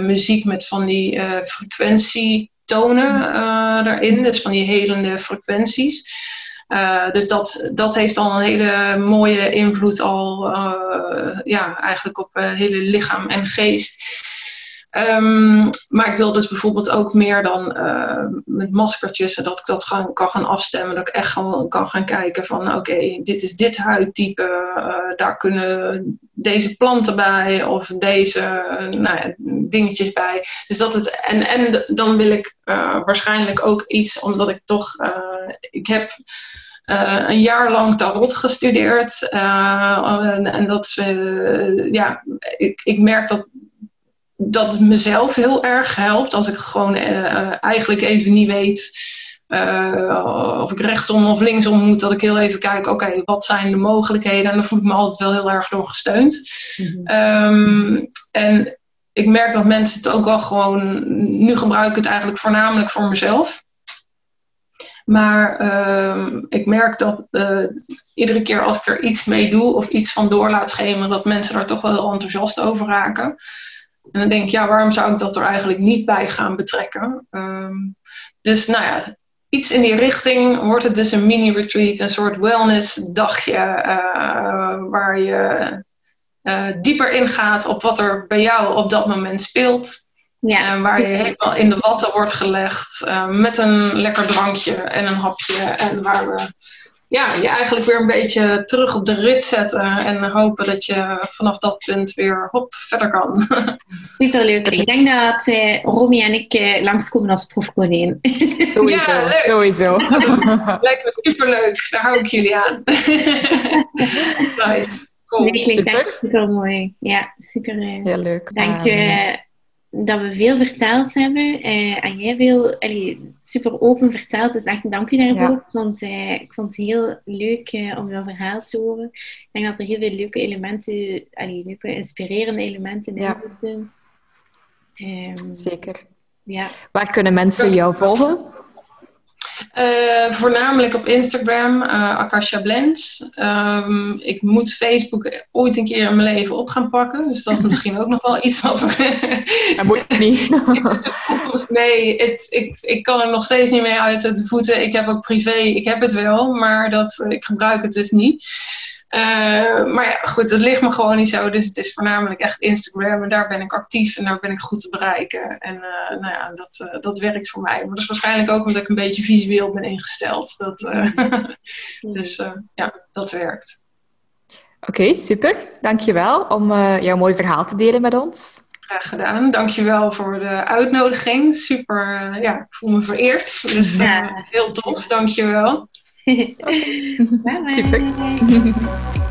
muziek met van die frequentietonen erin. Dus van die helende frequenties. Uh, dus dat, dat heeft al een hele mooie invloed al, uh, ja, eigenlijk op uh, hele lichaam en geest. Um, maar ik wil dus bijvoorbeeld ook meer dan met maskertjes, dat ik dat gaan, kan gaan afstemmen. Dat ik echt gewoon kan gaan kijken van oké, dit is dit huidtype, daar kunnen deze planten bij of deze nou ja, dingetjes bij. Dus dat het, en, en dan wil ik waarschijnlijk ook iets, omdat ik toch, ik heb een jaar lang tarot gestudeerd. Uh, en dat, uh, ja, ik, ik merk dat, dat het mezelf heel erg helpt. Als ik gewoon eigenlijk even niet weet of ik rechtsom of linksom moet. Dat ik heel even kijk, oké, wat zijn de mogelijkheden? En dan voel ik me altijd wel heel erg door gesteund. Mm um, en ik merk dat mensen het ook wel gewoon... Nu gebruik ik het eigenlijk voornamelijk voor mezelf. Maar uh, ik merk dat uh, iedere keer als ik er iets mee doe of iets van door laat schemeren, dat mensen daar toch wel heel enthousiast over raken. En dan denk ik, ja, waarom zou ik dat er eigenlijk niet bij gaan betrekken? Um, dus nou ja, iets in die richting wordt het dus een mini-retreat, een soort wellness-dagje uh, waar je uh, dieper ingaat op wat er bij jou op dat moment speelt. Ja. Uh, waar je helemaal in de watten wordt gelegd uh, met een lekker drankje en een hapje. En waar we ja, je eigenlijk weer een beetje terug op de rit zetten. En hopen dat je vanaf dat punt weer hop, verder kan. <laughs> Superleuk. Ik denk dat uh, Romy en ik uh, langskomen als proefkonijn. <laughs> Sowieso, ja, sowieso. <laughs> Lijkt me superleuk. Daar hou ik jullie aan. nice. Cool. Nee, klinkt echt super mooi. Ja, super. Heel leuk. Dank je dat we veel verteld hebben. Uh, en jij veel allee, super open verteld. Dus echt dank u daarvoor. Ja. Want uh, ik vond het heel leuk uh, om jouw verhaal te horen. Ik denk dat er heel veel leuke elementen, allee, leuke inspirerende elementen in ja. zitten. Um, Zeker. Ja. Waar kunnen mensen jou volgen? Uh, voornamelijk op Instagram, uh, Akasha Blends. Um, ik moet Facebook ooit een keer in mijn leven op gaan pakken. Dus dat is <laughs> misschien ook nog wel iets wat... <laughs> dat moet niet. <laughs> nee, het, ik, ik kan er nog steeds niet mee uit de voeten. Ik heb ook privé, ik heb het wel, maar dat, ik gebruik het dus niet. Uh, maar ja, goed, het ligt me gewoon niet zo. Dus het is voornamelijk echt Instagram. En daar ben ik actief en daar ben ik goed te bereiken. En uh, nou ja, dat, uh, dat werkt voor mij. Maar dat is waarschijnlijk ook omdat ik een beetje visueel ben ingesteld. Dat, <laughs> dus ja, dat werkt. Oké, okay, super. Dankjewel om jouw mooi verhaal te delen met ons. Graag gedaan. Dankjewel voor de uitnodiging. Super, ja, ik voel me vereerd. Dus heel tof. Dankjewel. Okay. <laughs> Super. <laughs>